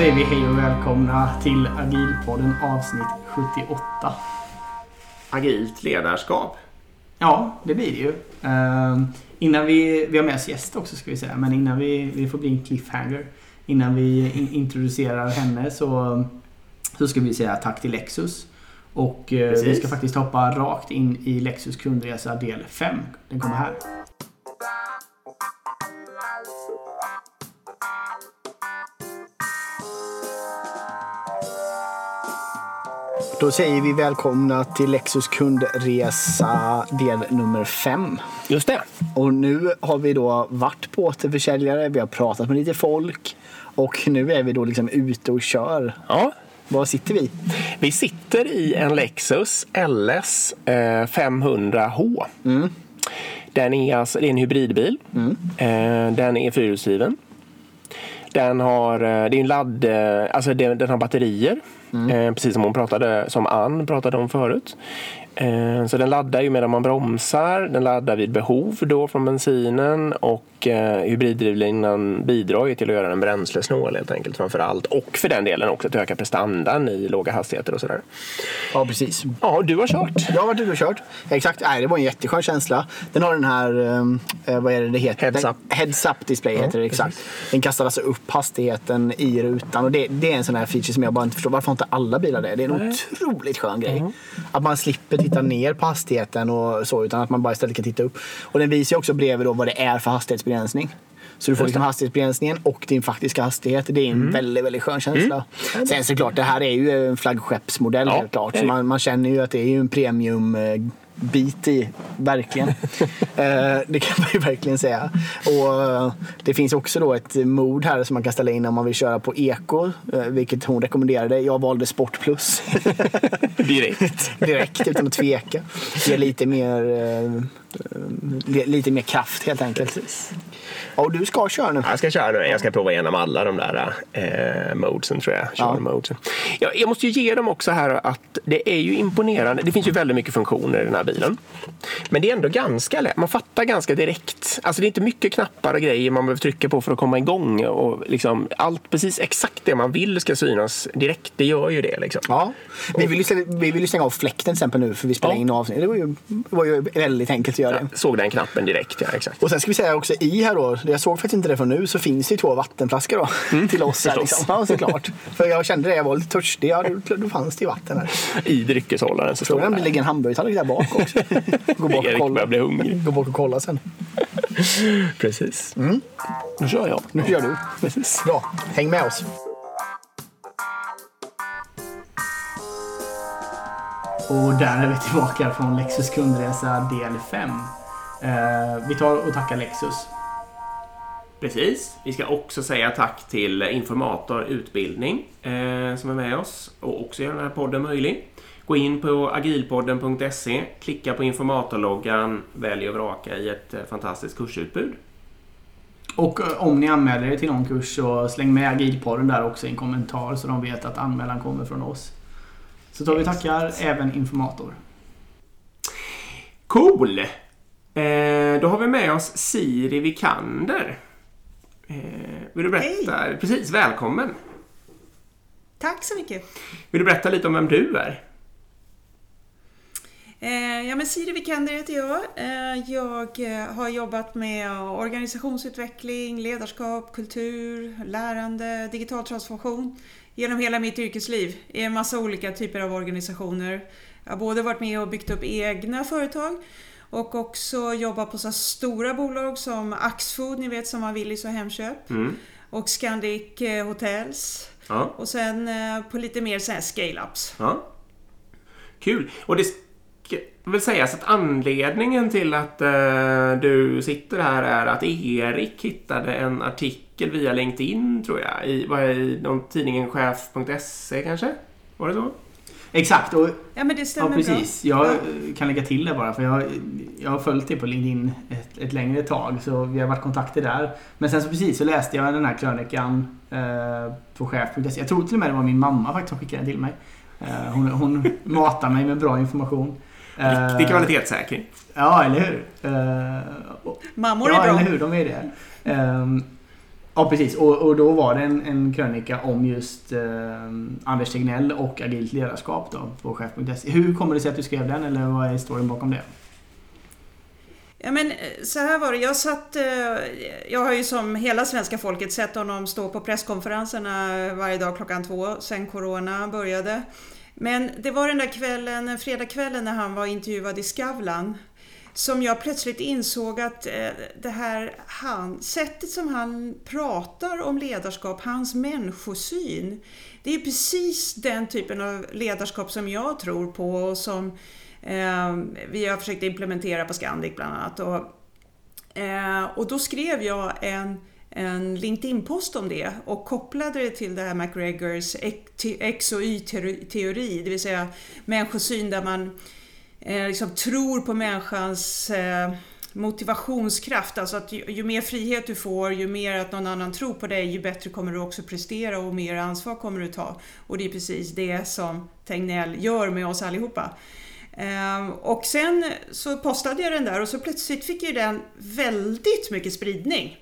Säger vi hej och välkomna till Agilpodden avsnitt 78. Agilt ledarskap. Ja, det blir det ju. Uh, innan vi, vi har med oss gäst också ska vi säga, men innan vi, vi får bli en cliffhanger. Innan vi in, introducerar henne så, så ska vi säga tack till Lexus. Och uh, vi ska faktiskt hoppa rakt in i Lexus kundresa del 5. Den kommer här. Då säger vi välkomna till Lexus kundresa del nummer 5. Just det. Och nu har vi då varit på återförsäljare, vi har pratat med lite folk och nu är vi då liksom ute och kör. Ja. Var sitter vi? Vi sitter i en Lexus LS 500H. Mm. Den är, alltså, det är en hybridbil. Mm. Eh, den är fyrhjulsdriven. Den har, eh, det är en ladd, eh, alltså den har batterier. Mm. Eh, precis som hon pratade, som Ann pratade om förut. Eh, så den laddar ju medan man bromsar, den laddar vid behov då från bensinen och eh, hybriddrivlinan bidrar ju till att göra den bränslesnål helt enkelt framför allt. Och för den delen också att öka prestandan i låga hastigheter och sådär. Ja precis. Ja, du har kört. Jag har varit ute och kört. Exakt, Nej, det var en jätteskön känsla. Den har den här, eh, vad är det det heter? Heads up. heads up display heter det exakt. Den kastar alltså upp hastigheten i rutan och det, det är en sån här feature som jag bara inte förstår. Varför har inte alla bilar det? Det är en Nej. otroligt skön grej. Mm. Att man slipper titta ner på hastigheten och så utan att man bara istället kan titta upp. Och den visar ju också bredvid då vad det är för hastighetsbegränsning. Så du får liksom hastighetsbegränsningen och din faktiska hastighet. Det är en mm. väldigt, väldigt skön känsla. Mm. Sen såklart, det här är ju en flaggskeppsmodell ja. helt klart. Så man, man, känner ju att det är ju en premium eh, bit i, verkligen. eh, det kan man ju verkligen säga. Och eh, Det finns också då ett mod här som man kan ställa in om man vill köra på eko, eh, vilket hon rekommenderade. Jag valde Sport Plus. Direkt. Direkt, utan att tveka. Ger lite mer, eh, lite mer kraft helt enkelt. Ja, och du ska köra nu. Jag ska köra nu. Jag ska prova igenom alla de där eh, modesen tror jag. Ja. Modesen. Jag, jag måste ju ge dem också här att det är ju imponerande. Det finns ju väldigt mycket funktioner i den här bilen. Men det är ändå ganska lätt. Man fattar ganska direkt. Alltså det är inte mycket knappar och grejer man behöver trycka på för att komma igång. Och liksom allt precis exakt det man vill ska synas direkt. Det gör ju det. Liksom. Ja. Vi vill, ju, vi vill ju stänga av fläkten till exempel nu för vi spelar ja. in avsnitt. Det var ju, var ju väldigt enkelt att göra det. Ja, såg den knappen direkt, ja exakt. Och sen ska vi säga också i här då, jag såg faktiskt inte det från nu, så finns det ju två vattenflaskor då mm. till oss. Här, liksom. Ja, såklart. För jag kände det, jag var lite törstig. Ja, då, fanns det ju vatten här. I dryckeshållaren så står det. det ligger en hamburgertallrik där bak också. Gå bak och kolla. bli hungrig. Gå bak och kolla sen. Precis. Mm. Nu kör jag. Nu kör du. Precis. Bra. Häng med oss. Och där är vi tillbaka från Lexus kundresa del 5. Eh, vi tar och tackar Lexus. Precis. Vi ska också säga tack till Informator Utbildning eh, som är med oss och också gör den här podden möjlig. Gå in på agilpodden.se, klicka på informatorloggan, välj och vraka i ett eh, fantastiskt kursutbud. Och eh, om ni anmäler er till någon kurs så släng med agilpodden där också i en kommentar så de vet att anmälan kommer från oss. Så tar vi tackar även Informator. Cool! Eh, då har vi med oss Siri Vikander. Eh, vill du berätta? Hej. Precis, välkommen! Tack så mycket! Vill du berätta lite om vem du är? Eh, ja, men Siri Vikander heter jag. Eh, jag eh, har jobbat med organisationsutveckling, ledarskap, kultur, lärande, digital transformation genom hela mitt yrkesliv i en massa olika typer av organisationer. Jag har både varit med och byggt upp egna företag och också jobbat på så stora bolag som Axfood, ni vet som har Willys och Hemköp. Mm. Och Scandic eh, Hotels. Ja. Och sen eh, på lite mer scale-ups. Ja. Kul! Och det väl sägas att anledningen till att uh, du sitter här är att Erik hittade en artikel via LinkedIn tror jag. I, var i någon tidningen chef.se kanske? Var det så? Exakt. Och, ja, men det stämmer ja, precis. Bra. Jag ja. kan lägga till det bara för jag, jag har följt det på LinkedIn ett, ett längre tag så vi har varit kontakter där. Men sen så precis så läste jag den här krönikan eh, på chef.se. Jag tror till och med det var min mamma faktiskt som skickade den till mig. Eh, hon, hon matar mig med bra information. Riktig eh, kvalitetssäkring. Ja, eller hur? Eh, Mammor är bra. Ja, eller hur? De är det. Um, Ja, precis. Och, och då var det en, en krönika om just eh, Anders Tegnell och agilt ledarskap då, på chef.se. Hur kommer det sig att du skrev den, eller vad är historien bakom det? Ja, men eh, så här var det. Jag satt... Eh, jag har ju som hela svenska folket sett honom stå på presskonferenserna varje dag klockan två sen Corona började. Men det var den där kvällen, fredagskvällen när han var intervjuad i Skavlan som jag plötsligt insåg att eh, det här han, sättet som han pratar om ledarskap, hans människosyn, det är precis den typen av ledarskap som jag tror på och som eh, vi har försökt implementera på Scandic bland annat. Och, eh, och då skrev jag en en LinkedIn-post om det och kopplade det till det här McGregors X och Y-teori, det vill säga människosyn där man eh, liksom tror på människans eh, motivationskraft, alltså att ju, ju, mer frihet du får, ju mer att någon annan tror på dig, ju bättre kommer du också prestera och mer ansvar kommer du ta. Och det är precis det som Tegnell gör med oss allihopa. Eh, och sen så postade jag den där och så plötsligt fick ju den väldigt mycket spridning.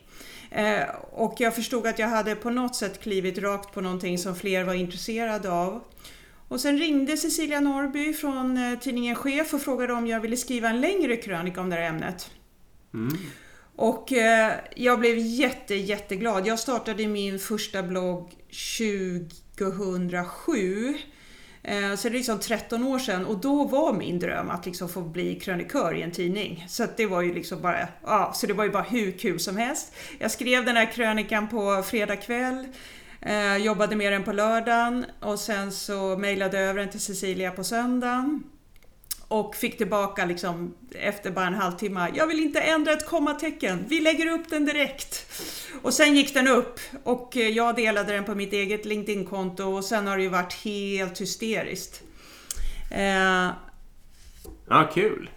Eh, och jag förstod att jag hade på något sätt klivit rakt på någonting som fler var intresserade av. Och sen ringde Cecilia Norby från eh, tidningen Chef och frågade om jag ville skriva en längre krönika om det här ämnet. Mm. Och eh, jag blev jätte, jätteglad. Jag startade min första blogg 2007. Eh, så det är liksom 13 år sedan och då var min dröm att liksom få bli krönikör i en tidning. Så det var ju liksom bara, ja, så det var ju bara hur kul som helst. Jag skrev den här krönikan på fredag kväll. Eh, jobbade med den på lördagen och sen så mejlade över den till Cecilia på söndagen. Och fick tillbaka liksom efter bara en halvtimme. Jag vill inte ändra ett kommatecken. Vi lägger upp den direkt. Och sen gick den upp och eh, jag delade den på mitt eget LinkedIn-konto och sen har det ju varit helt hysteriskt. Eh... Ja, kul.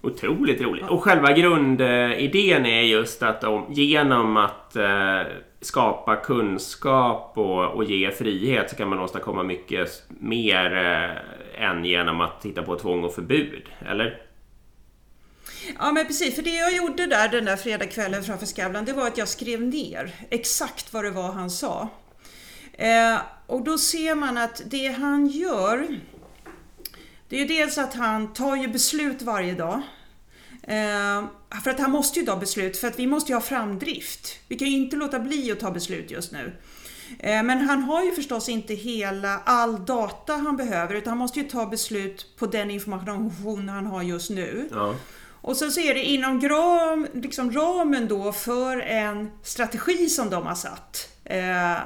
Otroligt roligt. Och själva grundidén är just att om, genom att eh, skapa kunskap och, och, ge frihet så kan man åstadkomma mycket mer eh, än genom att titta på tvång och förbud, eller? Ja men precis, för det jag gjorde där den där fredagskvällen framför Skavlan det var att jag skrev ner exakt vad det var han sa. Eh, och då ser man att det han gör det är ju dels att han tar ju beslut varje dag. Eh, för att han måste ju ta beslut, för att vi måste ju ha framdrift. Vi kan ju inte låta bli att ta beslut just nu. Eh, men han har ju förstås inte hela, all data han behöver, utan han måste ju ta beslut på den information han har just nu. Ja. Och sen så är det inom gram, liksom ramen då för en strategi som de har satt. Eh,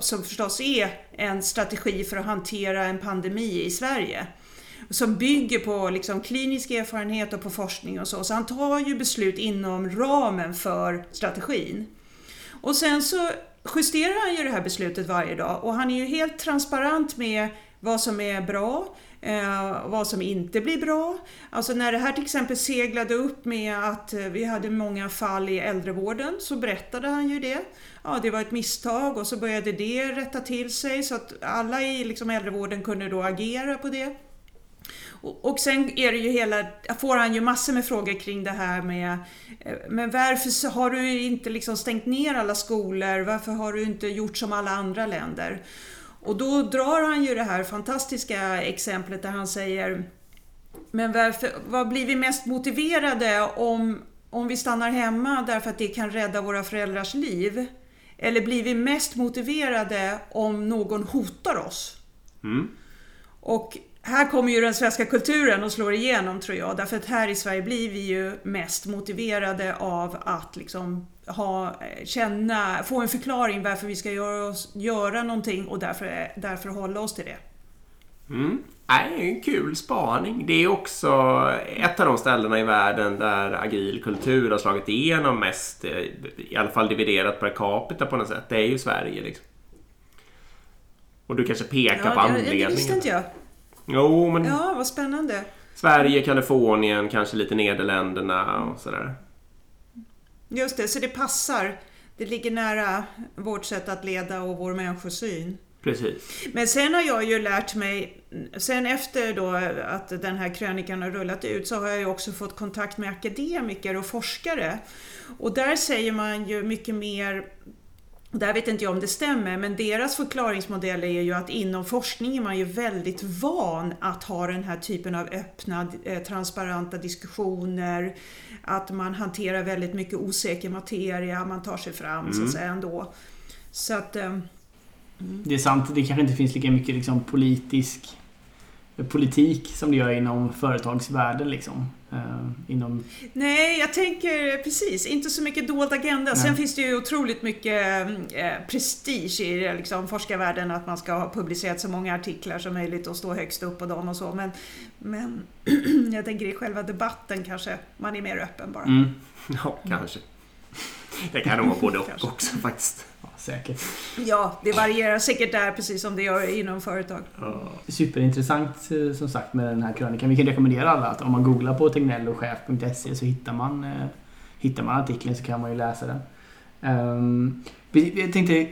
som förstås är en strategi för att hantera en pandemi i Sverige som bygger på liksom klinisk erfarenhet och på forskning och så. Så han tar ju beslut inom ramen för strategin. Och sen så justerar han ju det här beslutet varje dag och han är ju helt transparent med vad som är bra, eh, vad som inte blir bra. Alltså när det här till exempel seglade upp med att eh, vi hade många fall i äldrevården så berättade han ju det. Ja, det var ett misstag och så började det rätta till sig så att alla i liksom äldrevården kunde då agera på det. Och sen är det ju hela, får han ju massor med frågor kring det här med eh, Men varför har du inte liksom stängt ner alla skolor? Varför har du inte gjort som alla andra länder? Och då drar han ju det här fantastiska exemplet där han säger Men varför, vad blir vi mest motiverade om, om vi stannar hemma därför att det kan rädda våra föräldrars liv? Eller blir vi mest motiverade om någon hotar oss? Mm. Och här kommer ju den svenska kulturen och slår igenom tror jag. Därför att här i Sverige blir vi ju mest motiverade av att liksom ha, känna, få en förklaring varför vi ska göra, oss, göra någonting och därför, därför hålla oss till det. Mm. Nej, en kul spaning. Det är också ett av de ställena i världen där agil kultur har slagit igenom mest, i alla fall dividerat per capita på något sätt. Det är ju Sverige. Liksom. Och du kanske pekar ja, på anledningen. Det visste inte jag. Jo, men... Ja, vad spännande. Sverige, Kalifornien, kanske lite Nederländerna och sådär. Just det, så det passar. Det ligger nära vårt sätt att leda och vår människosyn. Precis. Men sen har jag ju lärt mig, sen efter då att den här krönikan har rullat ut så har jag ju också fått kontakt med akademiker och forskare. Och där säger man ju mycket mer där vet inte jag om det stämmer, men deras förklaringsmodell är ju att inom forskning är man ju väldigt van att ha den här typen av öppna, eh, transparenta diskussioner. Att man hanterar väldigt mycket osäker materia, man tar sig fram mm. så att mm. säga ändå. Så att... Mm. Det är sant, det kanske inte finns lika mycket liksom, politisk politik som det gör inom företagsvärlden. Liksom. Uh, inom... Nej, jag tänker precis, inte så mycket dold agenda. Nej. Sen finns det ju otroligt mycket eh, prestige i liksom, forskarvärlden att man ska ha publicerat så många artiklar som möjligt och stå högst upp på dem och så. Men, men jag tänker i själva debatten kanske man är mer öppen bara. Mm. Ja, kanske. Det kan nog vara både och också faktiskt säkert. Ja, det varierar säkert där precis som det gör inom företag. Superintressant eh, som sagt med den här krönikan. Vi kan rekommendera alla att om man googlar på tegnellochef.se så hittar man, eh, hittar man artikeln så kan man ju läsa den. Um, jag tänkte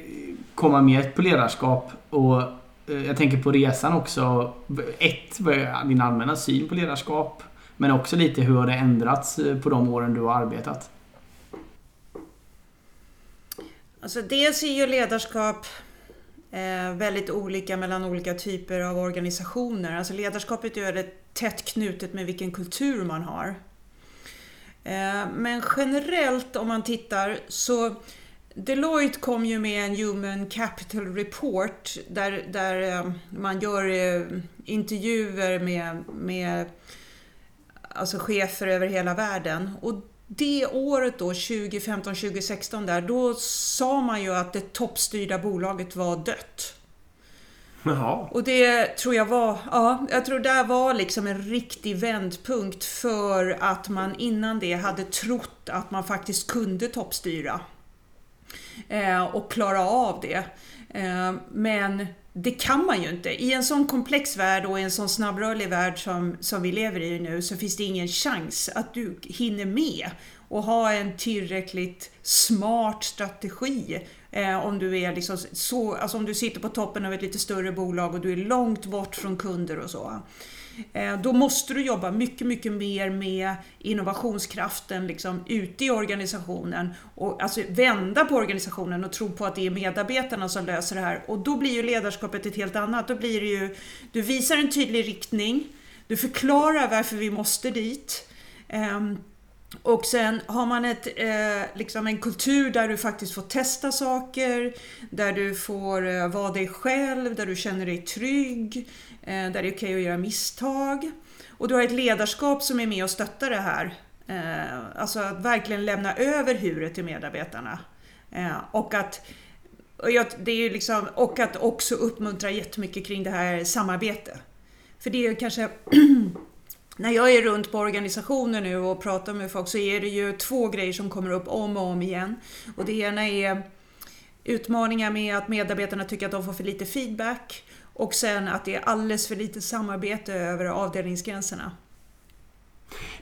komma mer på ledarskap och eh, jag tänker på resan också. Ett, din allmänna syn på ledarskap? Men också lite hur har det ändrats på de åren du har arbetat? Alltså dels är ju ledarskap eh, väldigt olika mellan olika typer av organisationer. Alltså ledarskapet är väldigt tätt knutet med vilken kultur man har. Eh, men generellt om man tittar så Deloitte kom ju med en Human Capital Report där, där eh, man gör eh, intervjuer med, med alltså chefer över hela världen. Och det året då, 2015-2016 där, då sa man ju att det toppstyrda bolaget var dött. Jaha. Och det tror jag var, ja, jag tror det var liksom en riktig vändpunkt för att man innan det hade trott att man faktiskt kunde toppstyra. Eh, och klara av det. Eh, men det kan man ju inte. I en sån komplex värld och i en sån snabbrörlig värld som, som vi lever i nu så finns det ingen chans att du hinner med och ha en tillräckligt smart strategi. Eh, om du är liksom så, alltså om du sitter på toppen av ett lite större bolag och du är långt bort från kunder och så. Eh, då måste du jobba mycket, mycket mer med innovationskraften liksom, ute i organisationen. Och, alltså vända på organisationen och tro på att det är medarbetarna som löser det här. Och då blir ju ledarskapet ett helt annat. Då blir det ju, du visar en tydlig riktning, du förklarar varför vi måste dit. Um, och sen har man ett, eh, liksom en kultur där du faktiskt får testa saker, där du får eh, vara dig själv, där du känner dig trygg, Eh, där det är okej okay att göra misstag. Och du har ett ledarskap som är med och stöttar det här. Eh, alltså att verkligen lämna över huret till medarbetarna. Eh, och att och, jag, det är liksom, och att också uppmuntra jättemycket kring det här samarbete. För det är kanske när jag är runt på organisationer nu och pratar med folk så är det ju två grejer som kommer upp om och om igen. Och det ena är utmaningar med att medarbetarna tycker att de får för lite feedback och sen att det är alldeles för lite samarbete över avdelningsgränserna.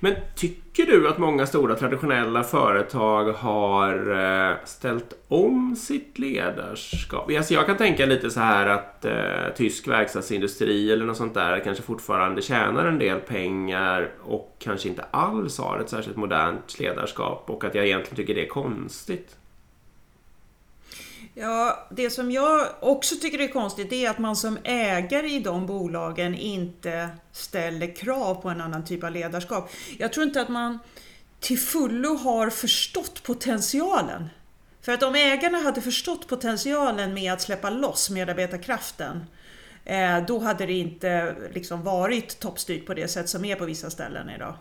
Men tycker du att många stora traditionella företag har eh, ställt om sitt ledarskap? Alltså jag kan tänka lite så här att eh, tysk verkstadsindustri eller något sånt där kanske fortfarande tjänar en del pengar och kanske inte alls har ett särskilt modernt ledarskap och att jag egentligen tycker det är konstigt. Ja, det som jag också tycker är konstigt är att man som ägare i de bolagen inte ställer krav på en annan typ av ledarskap. Jag tror inte att man till fullo har förstått potentialen. För att om ägarna hade förstått potentialen med att släppa loss medarbetarkraften eh, då hade det inte liksom varit toppstyrt på det sätt som är på vissa ställen idag.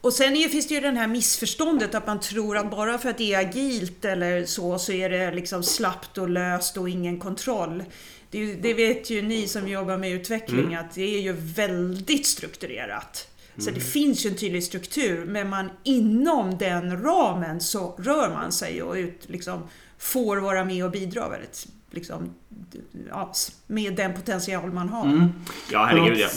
Och sen är, finns det ju det här missförståndet att man tror att bara för att det är agilt eller så, så är det liksom slappt och löst och ingen kontroll. Det, det vet ju ni som jobbar med utveckling mm. att det är ju väldigt strukturerat. Så mm. det finns ju en tydlig struktur, men man inom den ramen så rör man sig och ut, liksom, får vara med och bidra väldigt, liksom, ja, med den potential man har. Mm. Ja, herregud ja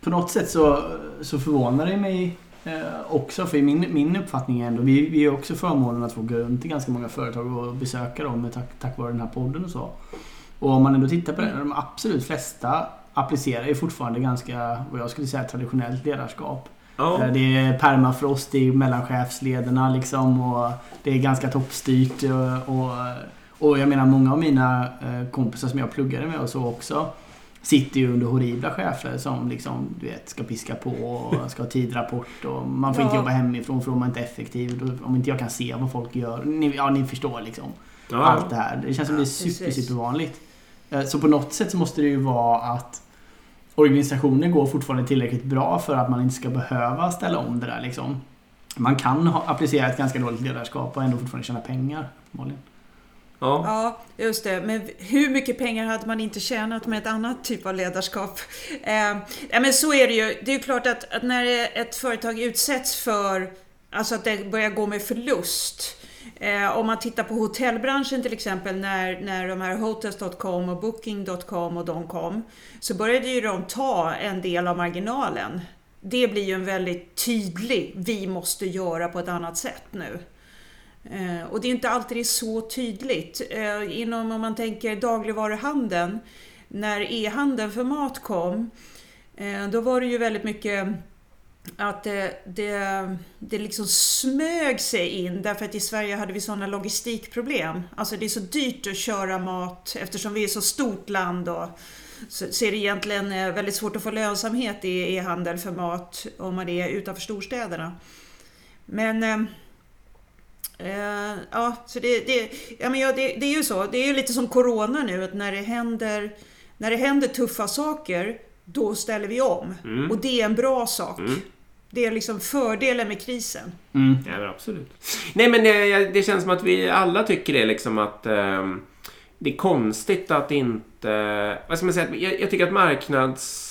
på något sätt så, så förvånar det mig eh, också. För min, min uppfattning är ändå, vi, vi är också förmånen att få gå runt i ganska många företag och besöka dem tack, tack vare den här podden och så. Och om man ändå tittar på det, de absolut flesta applicerar ju fortfarande ganska, vad jag skulle säga, traditionellt ledarskap. Eh, Det är permafrost i mellan chefslederna liksom och det är ganska toppstyrt. Och, och, och jag menar många av mina eh, kompisar som jag pluggade med och så också sitter ju under horribla chefer som liksom, du vet, ska piska på och ska ha tidrapport och man får inte Ja. jobba hemifrån för då är man inte effektiv. Om inte jag kan se vad folk gör. Ni, ja, ni förstår liksom. Ja. Allt det här. Det känns som det är super, supervanligt. Eh, Så på något sätt så måste det ju vara att organisationer går fortfarande tillräckligt bra för att man inte ska behöva ställa om det där liksom. Man kan ha, applicera ett ganska dåligt ledarskap och ändå fortfarande tjäna pengar. uppenbarligen. Ja. Ja, just det. Men hur mycket pengar hade man inte tjänat med ett annat typ av ledarskap? Eh, ja, men så är det ju. Det är ju klart att, att när ett företag utsätts för Alltså att det börjar gå med förlust. Eh, om man tittar på hotellbranschen till exempel när, när de här Hotels.com och Booking.com och de kom. Så började ju de ta en del av marginalen. Det blir ju en väldigt tydlig, vi måste göra på ett annat sätt nu. Eh, och det är inte alltid det är så tydligt. Eh, inom, om man tänker dagligvaruhandeln, när e-handeln för mat kom, eh, då var det ju väldigt mycket att det, det, det liksom smög sig in därför att i Sverige hade vi sådana logistikproblem. Alltså det är så dyrt att köra mat eftersom vi är så stort land och så, så är det egentligen väldigt svårt att få lönsamhet i e-handel för mat om man är utanför storstäderna. Men eh, Eh, ja, så det, det, ja, men ja, det, det är ju så. Det är ju lite som Corona nu, att när det händer, när det händer tuffa saker, då ställer vi om. Mm. Och det är en bra sak. Mm. Det är liksom fördelen med krisen. Mm. Ja, men absolut. Nej, men det, det känns som att vi alla tycker det liksom att ehm, det är konstigt att inte... Vad ska man säga? Jag, jag tycker att marknads...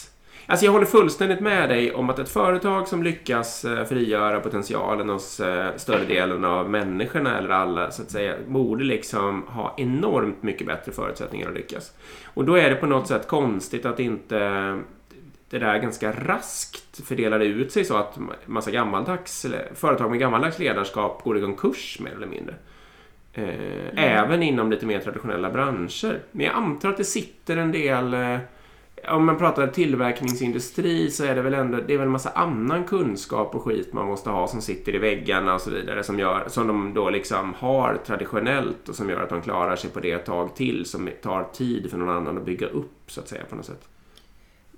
Alltså jag håller fullständigt med dig om att ett företag som lyckas eh, frigöra potentialen hos eh, större delen av människorna eller alla så att säga borde liksom ha enormt mycket bättre förutsättningar att lyckas. Och då är det på något sätt konstigt att inte det där ganska raskt fördelade ut sig så att massa gammaldags företag med gammaldags ledarskap går i konkurs mer eller mindre. Eh, Även inom lite mer traditionella branscher. Men jag antar att det sitter en del om man pratar tillverkningsindustri så är det väl ändå det är väl en massa annan kunskap och skit man måste ha som sitter i väggarna och så vidare som, gör, som de då liksom har traditionellt och som gör att de klarar sig på det ett tag till som tar tid för någon annan att bygga upp så att säga på något sätt.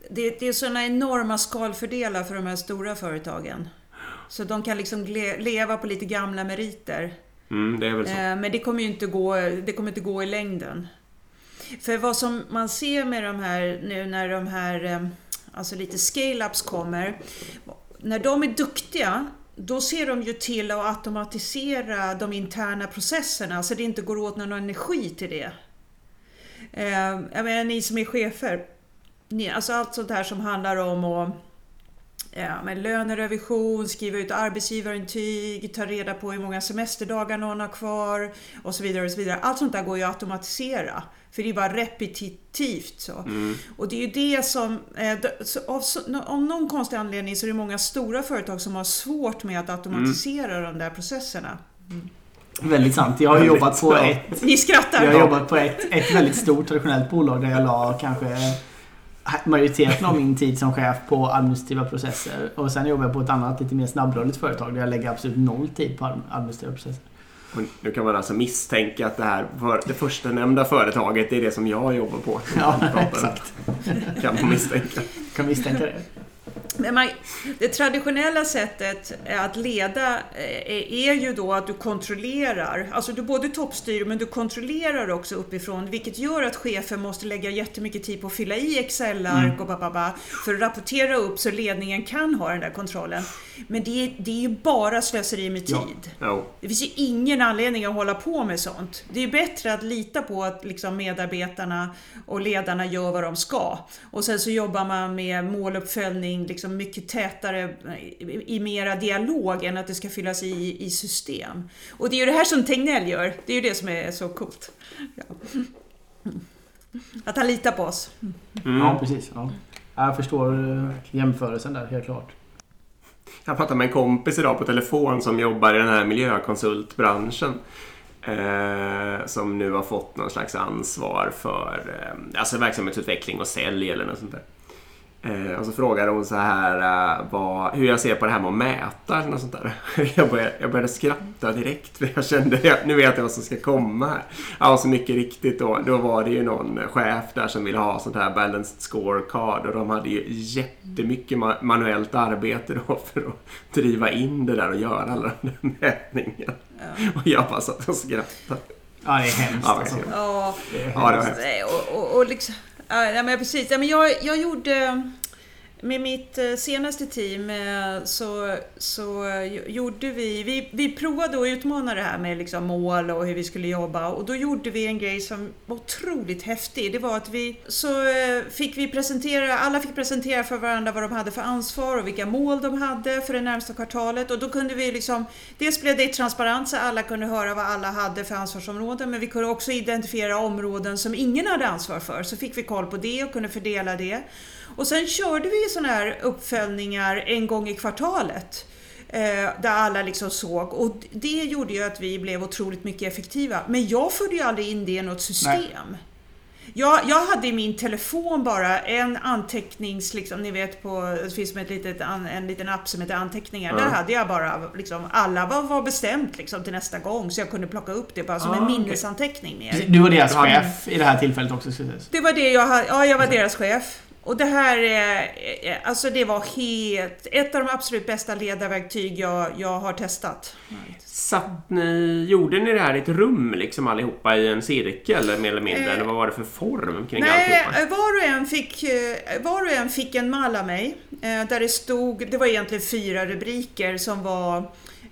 Det, det är sådana enorma skalfördelar för de här stora företagen. Så de kan liksom le, leva på lite gamla meriter. Mm, det är väl så. Eh, Men det kommer ju inte gå, det kommer inte gå i längden. För vad som man ser med de här nu när de här ehm, alltså lite scale-ups kommer. När de är duktiga då ser de ju till att automatisera de interna processerna så det inte går åt någon energi till det. Ehm, jag menar ni som är chefer. Ni, alltså allt sånt här som handlar om att Ja, men lönerevision, skriva ut arbetsgivarintyg, ta reda på hur många semesterdagar någon har kvar och så vidare. och så vidare. Allt sånt där går ju att automatisera. För det är bara repetitivt. Så. Mm. Och det är ju det som... Eh, av, någon konstig anledning så är det många stora företag som har svårt med att automatisera de där processerna. Väldigt sant. Jag har Väldigt jobbat på ett Ni skrattar! Jag har jobbat på ett, ett väldigt stort traditionellt bolag där jag la kanske majoriteten av min tid som chef på administrativa processer. Och sen jobbar jag på ett annat lite mer snabbrörligt företag där jag lägger absolut noll tid på administrativa processer. Och nu kan man alltså misstänka att det här för, det första nämnda företaget är det som jag jobbar på. Ja, exakt. Kan man misstänka. Kan misstänka det. Men man, det traditionella sättet att leda eh, är ju då att du kontrollerar. Alltså du både toppstyr men du kontrollerar också uppifrån vilket gör att chefen måste lägga jättemycket tid på att fylla i Excel-ark och bababa, för att rapportera upp så ledningen kan ha den där kontrollen. Men det är, det är ju bara slöseri med tid. Ja. Jo. Det finns ju ingen anledning att hålla på med sånt. Det är ju bättre att lita på att liksom medarbetarna och ledarna gör vad de ska. Och sen så jobbar man med måluppföljning liksom mycket tätare i, i mera dialog än att det ska fyllas i i system. Och det är ju det här som Tegnell gör. Det är ju det som är så coolt. Ja. Att han litar på oss. Mm. Ja, precis. Ja. Jag förstår eh, jämförelsen där, helt klart. Jag pratade med en kompis idag på telefon som jobbar i den här miljökonsultbranschen. Eh, som nu har fått någon slags ansvar för eh, alltså verksamhetsutveckling och sälj eller något sånt där. Eh, och så frågade hon så här eh, vad, hur jag ser på det här med att mäta. Eller något sånt där. Jag, började, jag började skratta direkt för jag kände jag, nu vet jag vad som ska komma här. Ja, så mycket riktigt då, då var det ju någon chef där som ville ha sånt här balanced scorecard och de hade ju jättemycket ma- manuellt arbete då för att driva in det där och göra alla de där mätningarna. Och jag bara satt och skrattade. Ja, det är hemskt Ja, alltså. Ja, Ja, det var hemskt. Och, och, och liksom, ja, men precis. Ja, men jag, jag gjorde... Med mitt eh, senaste team eh, så, så gjorde vi, vi... Vi provade att utmana det här med liksom mål och hur vi skulle jobba och då gjorde vi en grej som var otroligt häftig. Det var att vi... Så eh, fick vi presentera, alla fick presentera för varandra vad de hade för ansvar och vilka mål de hade för det närmsta kvartalet och då kunde vi liksom... Dels blev det transparent så alla kunde höra vad alla hade för ansvarsområden men vi kunde också identifiera områden som ingen hade ansvar för. Så fick vi koll på det och kunde fördela det. Och sen körde vi sådana här uppföljningar en gång i kvartalet. Eh, där alla liksom såg och det gjorde ju att vi blev otroligt mycket effektiva. Men jag förde ju aldrig in det i något system. Jag, jag hade i min telefon bara en antecknings, liksom, ni vet på, det finns ett litet, en liten app som heter anteckningar. Där hade jag bara liksom, alla var, var bestämt liksom, till nästa gång så jag kunde plocka upp det bara som Ah, en minnesanteckning mer. Du var deras chef i det här tillfället också. Det var det jag hade, ja jag var deras chef. Och det här, är- eh, alltså det var helt, ett av de absolut bästa ledarverktyg jag, jag har testat. Satt ni, gjorde ni det här i ett rum liksom allihopa i en cirkel mer eller mindre? Eh, eller vad var det för form kring Nej, alltihopa? eh, var och, en fick, eh, var och en fick en mall av mig. eh, Där det stod, det var egentligen fyra rubriker som var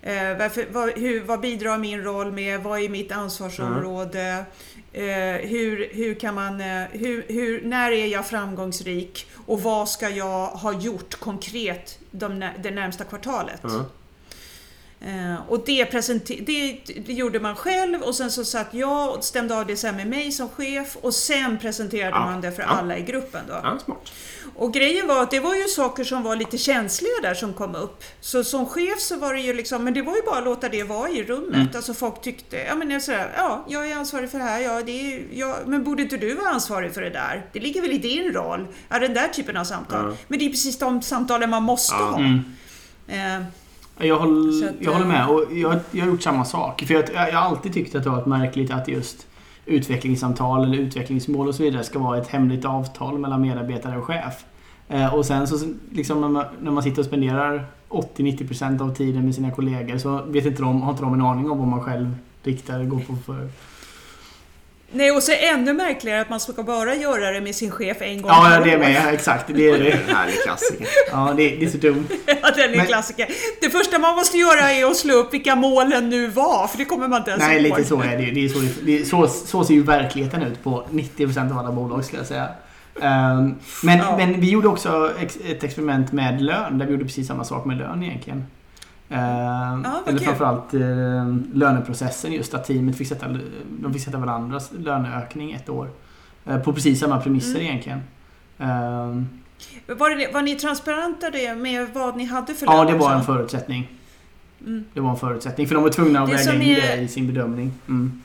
eh, varför, vad, hur, vad bidrar min roll med? Vad är mitt ansvarsområde? Eh, hur, hur kan man, eh, hur, hur, när är jag framgångsrik? Och vad ska jag ha gjort konkret de, det närmsta kvartalet? Mm. Eh, och det, presenter- det, det gjorde man själv och sen så satt jag och stämde av det sen med mig som chef och sen presenterade Ja, man det för ja. alla i gruppen. Då. Ja, smart. Och grejen var att det var ju saker som var lite känsliga där som kom upp. Så som chef så var det ju liksom, men det var ju bara att låta det vara i rummet. Mm. Alltså folk tyckte, ja men jag sådär, ja jag är ansvarig för det här, ja, det är, ja men borde inte du vara ansvarig för det där? Det ligger väl i din roll? Ja, den där typen av samtal. Ja. Men det är precis de samtalen man måste ha. Mm. Eh, Jag, håller, Så att, jag håller med eh, och jag, jag har gjort samma sak. För jag, jag har alltid tyckt att det har varit märkligt att just utvecklingssamtal eller utvecklingsmål och så vidare ska vara ett hemligt avtal mellan medarbetare och chef. Eh, och sen så liksom när man, när man sitter och spenderar 80-90% av tiden med sina kollegor så vet inte de, har inte de en aning om vad man själv riktar går på för... Nej, och så ännu märkligare att man ska bara göra det med sin chef en gång Ja, det är med. Exakt. Det är Det en härlig klassiker. Ja, det, det är så dumt. Ja, den är Men- klassiker. Det första man måste göra är att slå upp vilka målen nu var, för det kommer man inte ens Nej, ihåg. lite så är det. det, är så, det är, så, så ser ju verkligheten ut på 90% av alla bolag skulle jag säga. Ehm, men, Ja. men vi gjorde också ex, ett experiment med lön, där vi gjorde precis samma sak med lön egentligen. Ja, vad eller framförallt uh, löneprocessen, just att teamet fick sätta, de fick sätta varandras löneökning ett år. Eh, på precis samma premisser Mm. egentligen. Var, det, var ni transparenta det med vad ni hade för ja, lön det var en också? förutsättning. Mm. Det var en förutsättning, för de var tvungna att Det väga in är- det i sin bedömning. Mm.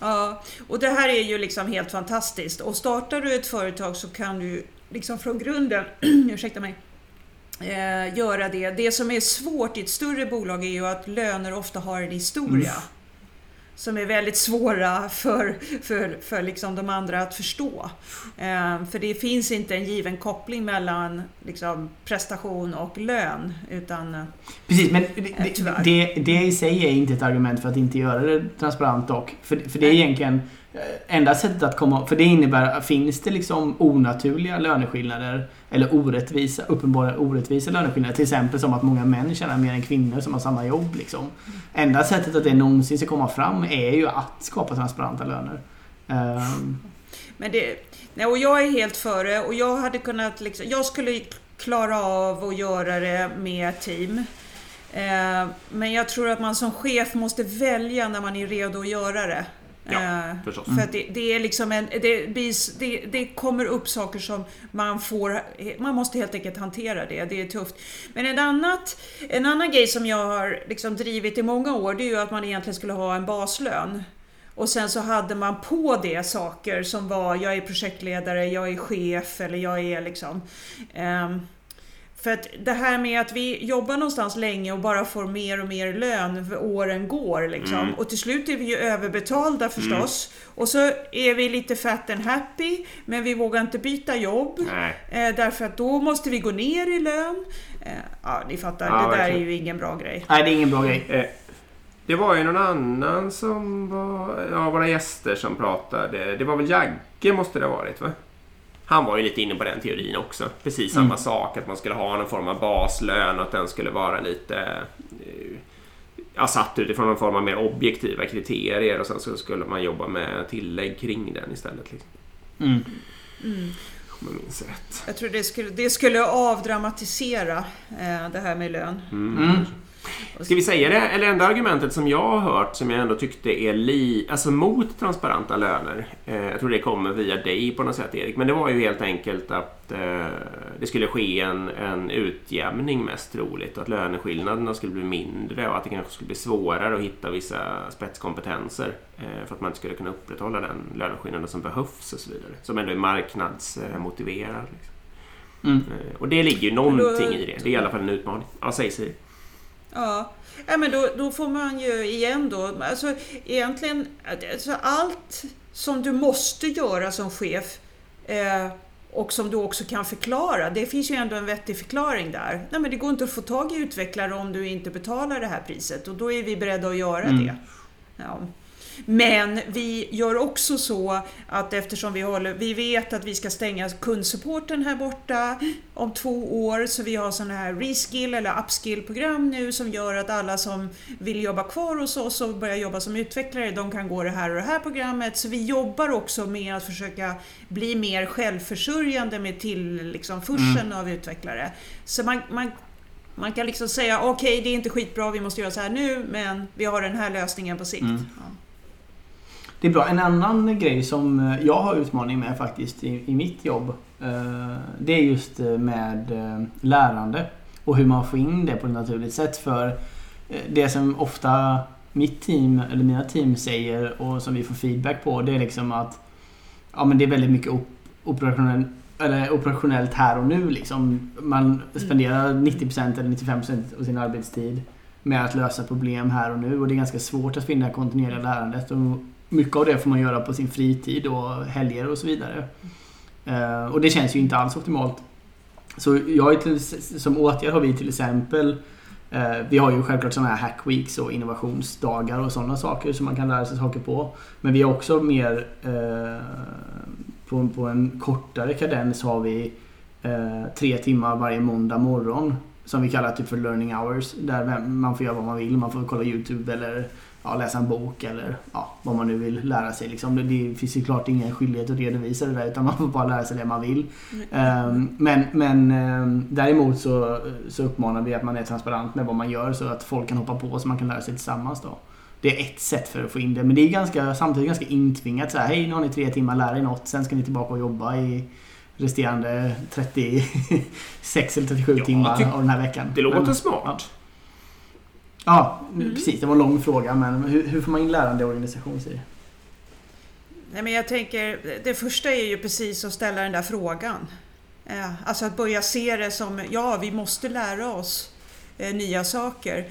Ja, och det här är ju liksom helt fantastiskt. Och startar du ett företag så kan du liksom från grunden, ursäkta mig, eh, göra det. Det som är svårt i ett större bolag är ju att löner ofta har en historia. Mm. Som är väldigt svåra för, för, för liksom de andra att förstå. Eh, för det finns inte en given koppling mellan liksom, prestation och lön. Utan, eh, Precis, men det, Eh, det, det, i sig är inte ett argument för att inte göra det transparent dock. För, för det är egentligen eh, enda sättet att komma... För det innebär, finns det liksom onaturliga löneskillnader eller orättvisa, uppenbara orättvisa löneskillnader, till exempel som att många män tjänar mer än kvinnor som har samma jobb. Liksom. Enda sättet att det någonsin ska komma fram är ju att skapa transparenta löner. Ehm, Men det, nej, och jag är helt före och jag hade kunnat liksom, jag skulle klara av att göra det med team. Eh, men jag tror att man som chef måste välja när man är redo att göra det. Ja, Eh, förstås. För att det, det är liksom en... Det, det, det kommer upp saker som man får... Man måste helt enkelt hantera det. Det är tufft. Men en, annat, en annan grej som jag har liksom drivit i många år, det är ju att man egentligen skulle ha en baslön. Och sen så hade man på det saker som var, jag är projektledare, jag är chef eller jag är liksom... ehm, för att det här med att vi jobbar någonstans länge och bara får mer och mer lön för åren går liksom. Mm. Och till slut är vi ju överbetalda förstås. Och så är vi lite fat and happy, men vi vågar inte byta jobb. Eh, därför att då måste vi gå ner i lön. Eh, ja, ni fattar, Ja, det där verkligen. är ju ingen bra grej. Nej, det är ingen bra grej. Eh, Det var ju någon annan som var, ja, våra gäster som pratade. Det var väl Jagge måste det ha varit va? Han var ju lite inne på den teorin också. Precis samma sak, att man skulle ha någon form av baslön och att den skulle vara lite eh, ja, satt utifrån någon form av mer objektiva kriterier och sen så skulle man jobba med tillägg kring den istället. Liksom, Mm. om jag minns rätt. Jag tror det skulle, det skulle avdramatisera eh, det här med lön. Mm. Ska vi säga det? Eller enda argumentet som jag har hört som jag ändå tyckte är li, alltså mot transparenta löner. Eh, jag tror det kommer via dig på något sätt Erik. Men det var ju helt enkelt att eh, det skulle ske en, en utjämning mest troligt. Att löneskillnaderna skulle bli mindre och att det kanske skulle bli svårare att hitta vissa spetskompetenser. Eh, för att man inte skulle kunna upprätthålla den löneskillnaden som behövs och så vidare. Som ändå är marknadsmotiverad. Liksom. Mm. Eh, och det ligger ju någonting i det. Det är i alla fall en utmaning. Ja, säg Siri. Ja, ja men då, då får man ju igen då, alltså egentligen, alltså allt som du måste göra som chef eh, och som du också kan förklara, det finns ju ändå en vettig förklaring där. Nej men det går inte att få tag i utvecklare om du inte betalar det här priset och då är vi beredda att göra Mm. det. Ja. Men vi gör också så att eftersom vi, håller, vi vet att vi ska stänga kundsupporten här borta om två år, så vi har sådana här reskill eller upskill-program nu som gör att alla som vill jobba kvar hos oss och börja jobba som utvecklare, de kan gå det här och det här programmet. Så vi jobbar också med att försöka bli mer självförsörjande med till liksom, fursen av utvecklare. Så man, man man kan liksom säga okej, det är inte skitbra, vi måste göra så här nu, men vi har den här lösningen på sikt. Mm. Ja. Det är bra. En annan grej som eh, jag har utmaning med faktiskt i, i mitt jobb. eh, Det är just eh, med lärande. Och hur man får in det på ett naturligt sätt. För det som ofta mitt team, eller mina team säger och som vi får feedback på. Det är liksom att ja, men det är väldigt mycket op- operationell, eller operationellt här och nu. Liksom. Man spenderar 90% eller 95% av sin arbetstid med att lösa problem här och nu. Och det är ganska svårt att finna kontinuerliga lärandet. Och mycket av det får man göra på sin fritid och helger och så vidare. Eh, och det känns ju inte alls optimalt. Så jag till, som åtgärd har vi till exempel eh, Vi har ju självklart sådana här hack weeks och innovationsdagar och sådana saker som man kan lära sig saker på. Men vi har också mer eh, på, på en kortare kadens har vi eh, tre timmar varje måndag morgon. Som vi kallar typ för learning hours. Där man får göra vad man vill. Man får kolla YouTube eller ja, läsa en bok eller ja, vad man nu vill lära sig. Liksom. Det, det finns ju klart ingen skyldighet att redovisa det där utan man får bara lära sig det man vill. Ehm, men men ehm, däremot så, så uppmanar vi att man är transparent med vad man gör så att folk kan hoppa på så man kan lära sig tillsammans. Då. Det är ett sätt för att få in det. Men det är ganska, samtidigt ganska intvingat. Så här, Hej, nu har ni tre timmar, lär er något. Sen ska ni tillbaka och jobba i resterande 36 eller 37 Ja, timmar av den här veckan. Det låter Men- smart. Ja, Mm. precis. Det var en lång fråga. Men hur, hur får man in lärande i organisation? Siri? Nej, men jag tänker, det första är ju precis att ställa den där frågan. Eh, Alltså att börja se det som, ja, vi måste lära oss eh, nya saker.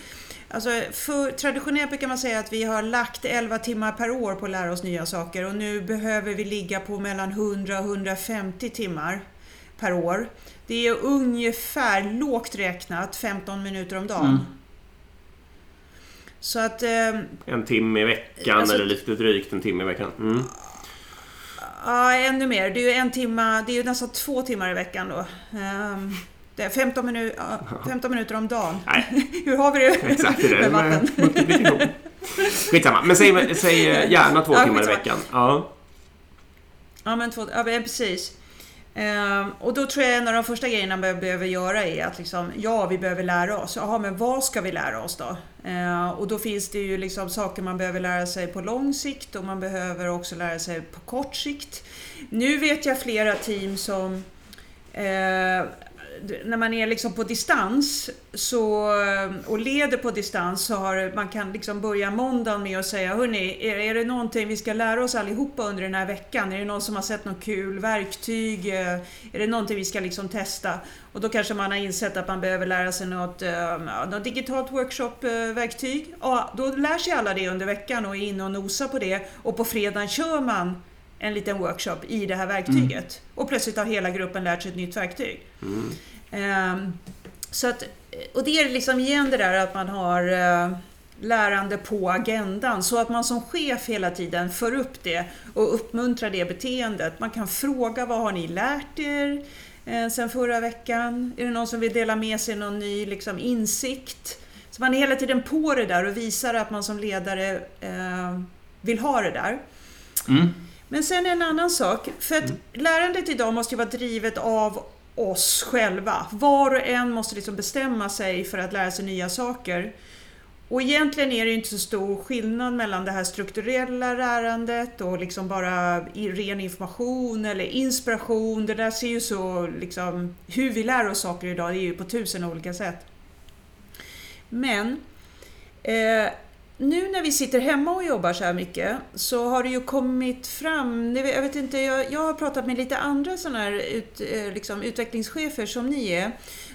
Alltså, för, traditionellt brukar man säga att vi har lagt 11 timmar per år på att lära oss nya saker och nu behöver vi ligga på mellan 100 och 150 timmar per år. Det är ungefär, lågt räknat, 15 minuter om dagen. Mm. Så att eh, En timme i veckan Alltså- eller lite drygt en timme i veckan. Mm. Ja, ännu mer. Det är ju en timma, det är ju nästan två timmar i veckan då. Ehm, det är 15, minu ja, 15 minuter om dagen. Nej, Hur har vi det exakt det med vatten? multiplikation. Skitsamma, men säg, säg eh, gärna två Ja, timmar i veckan. Ja. Ja, men, två, ja, precis. Ehm, och då tror jag en av de första grejerna vi behöver göra är att liksom, ja, vi behöver lära oss. Jaha, men vad ska vi lära oss då? Ehm, och då finns det ju liksom saker man behöver lära sig på lång sikt och man behöver också lära sig på kort sikt. Nu vet jag flera team som eh, när man är liksom på distans så, och leder på distans så har man kan liksom börja måndagen med att säga Hörni, är, är det någonting vi ska lära oss allihopa under den här veckan? Är det någon som har sett något kul verktyg? Eh, är det någonting vi ska liksom testa? Och då kanske man har insett att man behöver lära sig något, eh, något digitalt workshop-verktyg. Ja, då lär sig alla det under veckan och är inne och nosar på det och på fredagen kör man en liten workshop i det här verktyget. Mm. Och plötsligt har hela gruppen lärt sig ett nytt verktyg. Mm. Um, så att, och det är liksom igen det där att man har uh, lärande på agendan så att man som chef hela tiden för upp det och uppmuntrar det beteendet. Man kan fråga vad har ni lärt er eh, sen förra veckan? Är det någon som vill dela med sig någon ny liksom, insikt? Så man är hela tiden på det där och visar att man som ledare eh, vill ha det där. Mm. Men sen en annan sak, för att mm. lärandet idag måste ju vara drivet av oss själva. Var och en måste liksom bestämma sig för att lära sig nya saker. Och egentligen är det inte så stor skillnad mellan det här strukturella lärandet och liksom bara ren information eller inspiration. Det där ser ju så, liksom, hur vi lär oss saker idag, det är ju på tusen olika sätt. Men eh, nu när vi sitter hemma och jobbar så här mycket så har det ju kommit fram, jag vet inte, jag, jag har pratat med lite andra sådana här ut, eh, liksom, utvecklingschefer som ni är,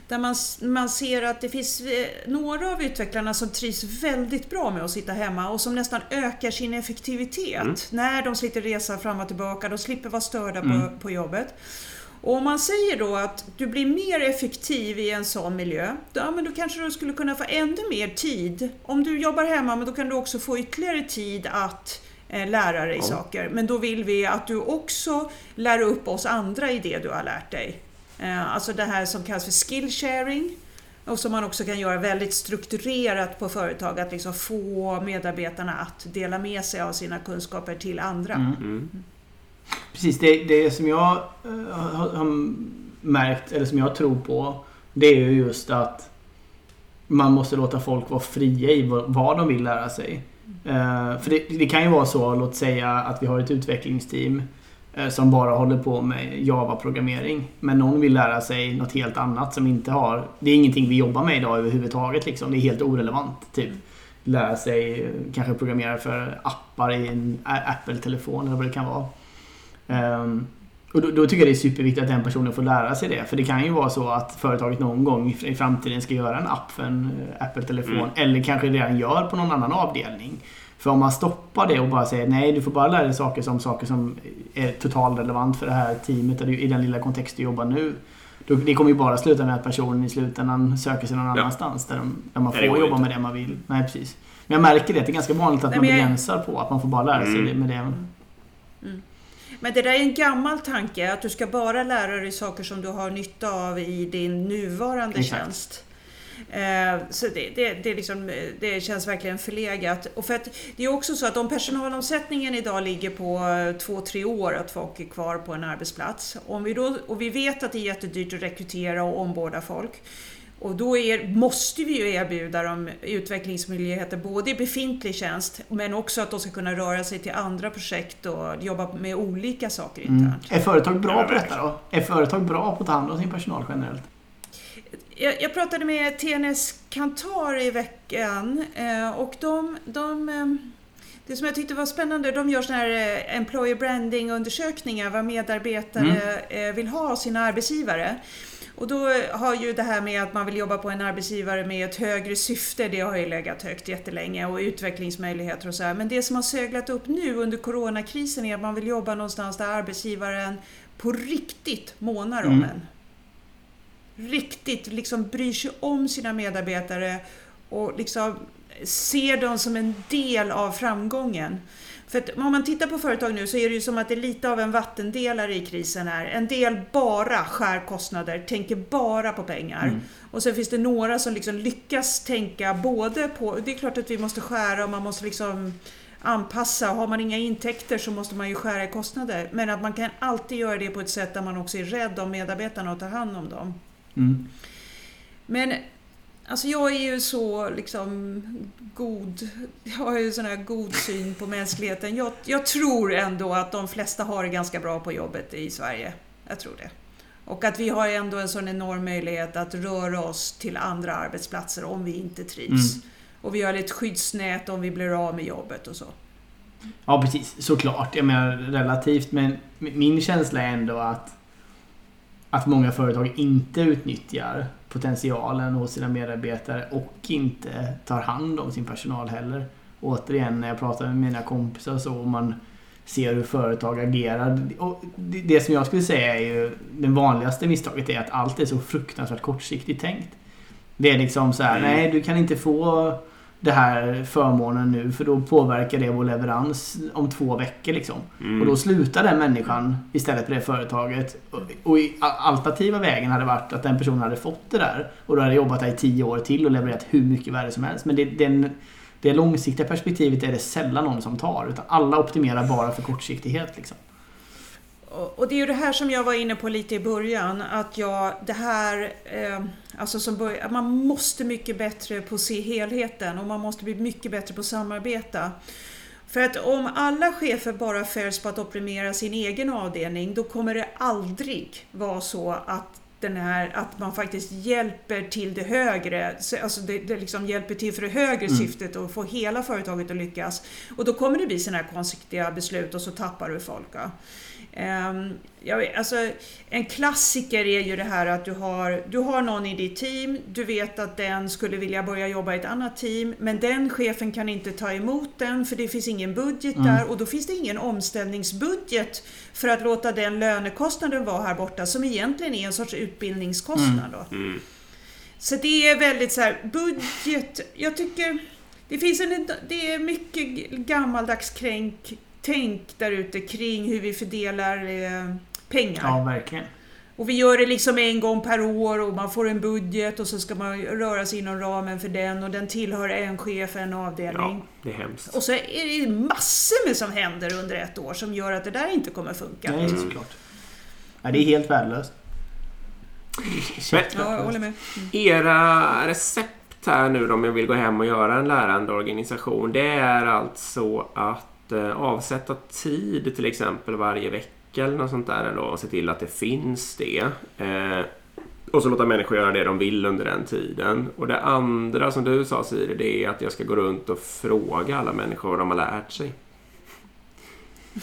där man, man ser att det finns eh, några av utvecklarna som trivs väldigt bra med att sitta hemma och som nästan ökar sin effektivitet mm. när de slipper resa fram och tillbaka, de slipper vara störda mm. på, på jobbet. Och om man säger då att du blir mer effektiv i en sån miljö, då, men då kanske du skulle kunna få ännu mer tid. Om du jobbar hemma, men då kan du också få ytterligare tid att eh, lära dig ja. saker. Men då vill vi att du också lär upp oss andra i det du har lärt dig. Eh, alltså det här som kallas för skill sharing. Och som man också kan göra väldigt strukturerat på företag, att liksom få medarbetarna att dela med sig av sina kunskaper till andra. Mm. Mm. Precis, det, det som jag eh, har, har, märkt, eller som jag tror på, det är ju just att man måste låta folk vara fria i vad, vad de vill lära sig. Uh, för det, det, kan ju vara så, låt säga att vi har ett utvecklingsteam uh, som bara håller på med Java-programmering. Men någon vill lära sig något helt annat som inte har... Det är ingenting vi jobbar med idag överhuvudtaget. Liksom. Det är helt orelevant. Typ lära sig kanske programmera för appar i en Apple-telefon eller vad det kan vara. Um, och då, då, tycker jag det är superviktigt att den personen får lära sig det. För det kan ju vara så att företaget någon gång i framtiden ska göra en app för en eh, Apple-telefon. Mm. Eller kanske redan gör på någon annan avdelning. För om man stoppar det och bara säger nej, du får bara lära dig saker som saker som är totalt relevant för det här teamet eller i den lilla kontext du jobbar nu. Då, det kommer ju bara sluta med att personen i slutändan söker sig någon ja. annanstans där, de, där man får jobba inte. med det man vill. Nej, precis. Men jag märker det, det är ganska vanligt att nej, man begränsar jag... på att man får bara lära sig mm. med det. Mm. Men det där är en gammal tanke, att du ska bara lära dig saker som du har nytta av i din nuvarande Exakt. tjänst. Eh, så det, det, det, liksom, det, känns verkligen förlegat. Och för att det är också så att om personalomsättningen idag ligger på två, tre år att folk är kvar på en arbetsplats. Om vi då, och vi vet att det är jättedyrt att rekrytera och omborda folk. Och då är, måste vi ju erbjuda dem utvecklingsmöjligheter både i befintlig tjänst men också att de ska kunna röra sig till andra projekt och jobba med olika saker mm. internt. Mm. Är företag bra på detta då? Är företag bra på att ta hand om sin personal generellt? Jag, jag pratade med TNS Kantar i veckan eh, och de, de eh, det som jag tyckte var spännande, de gör såna här eh, employer branding undersökningar vad medarbetare mm. vill ha av sina arbetsgivare. Och då har ju det här med att man vill jobba på en arbetsgivare med ett högre syfte, det har ju legat högt jättelänge och utvecklingsmöjligheter och så här. Men det som har söglat upp nu under coronakrisen är att man vill jobba någonstans där arbetsgivaren på riktigt månar om mm. en. Riktigt liksom bryr sig om sina medarbetare och liksom ser dem som en del av framgången. För att om man tittar på företag nu så är det ju som att det är lite av en vattendelare i krisen här. En del bara skär kostnader, tänker bara på pengar. Mm. Och sen finns det några som liksom lyckas tänka både på, det är klart att vi måste skära och man måste liksom anpassa. Har man inga intäkter så måste man ju skära i kostnader. Men att man kan alltid göra det på ett sätt där man också är rädd om medarbetarna och tar hand om dem. Mm. Men alltså jag är ju så liksom god, jag har ju sån här god syn på mänskligheten. Jag, jag tror ändå att de flesta har det ganska bra på jobbet i Sverige. Jag tror det. Och att vi har ändå en sån enorm möjlighet att röra oss till andra arbetsplatser om vi inte trivs. Mm. Och vi har ett skyddsnät om vi blir av med jobbet och så. Ja, precis. Såklart. Jag menar relativt. Men min känsla är ändå att, att många företag inte utnyttjar potentialen hos sina medarbetare och inte tar hand om sin personal heller. Återigen, när jag pratar med mina kompisar så och man ser hur företag agerar. Och det, som jag skulle säga är ju det vanligaste misstaget är att allt är så fruktansvärt kortsiktigt tänkt. Det är liksom så här, Mm. nej du kan inte få det här förmånen nu för då påverkar det vår leverans om två veckor liksom. Mm. Och då slutar den människan istället på det företaget. Och, och i a- alternativa vägen hade varit att den personen hade fått det där och då hade jobbat där i tio år till och levererat hur mycket värde som helst. Men det, den, det långsiktiga perspektivet är det sällan någon som tar. Utan alla optimerar bara för kortsiktighet. Liksom. Och det är ju det här som jag var inne på lite i början, att jag, det här, eh, alltså som börj- att man måste mycket bättre på att se helheten och man måste bli mycket bättre på att samarbeta. För att om alla chefer bara fälls på att optimera sin egen avdelning, då kommer det aldrig vara så att den här, att man faktiskt hjälper till det högre, så- alltså det, det liksom hjälper till för det högre Mm. syftet och få hela företaget att lyckas. Och då kommer det bli sådana här konstiga beslut och så tappar du folk. Ja. Ehm, vet, alltså, en klassiker är ju det här att du har, du har någon i ditt team, du vet att den skulle vilja börja jobba i ett annat team, men den chefen kan inte ta emot den för det finns ingen budget Mm. där och då finns det ingen omställningsbudget för att låta den lönekostnaden vara här borta som egentligen är en sorts utbildningskostnad. Då. Mm. Så det är väldigt så här, budget, jag tycker det finns en, det är mycket gammaldags kränk, tänk där ute kring hur vi fördelar eh, pengar. Ja, verkligen. Och vi gör det liksom en gång per år och man får en budget och så ska man röra sig inom ramen för den och den tillhör en chef, en avdelning. Ja, det är hemskt. Och så är det massor med som händer under ett år som gör att det där inte kommer funka. Nej, såklart. Ja, det är helt värdelöst. Men- Ja, jag håller med. Era recept här nu då, om jag vill gå hem och göra en lärande organisation, det är alltså att avsätta tid till exempel varje vecka eller något sånt där då, och se till att det finns det. Eh, och så låta människor göra det de vill under den tiden. Och det andra som du sa Siri, det är att jag ska gå runt och fråga alla människor vad de har lärt sig.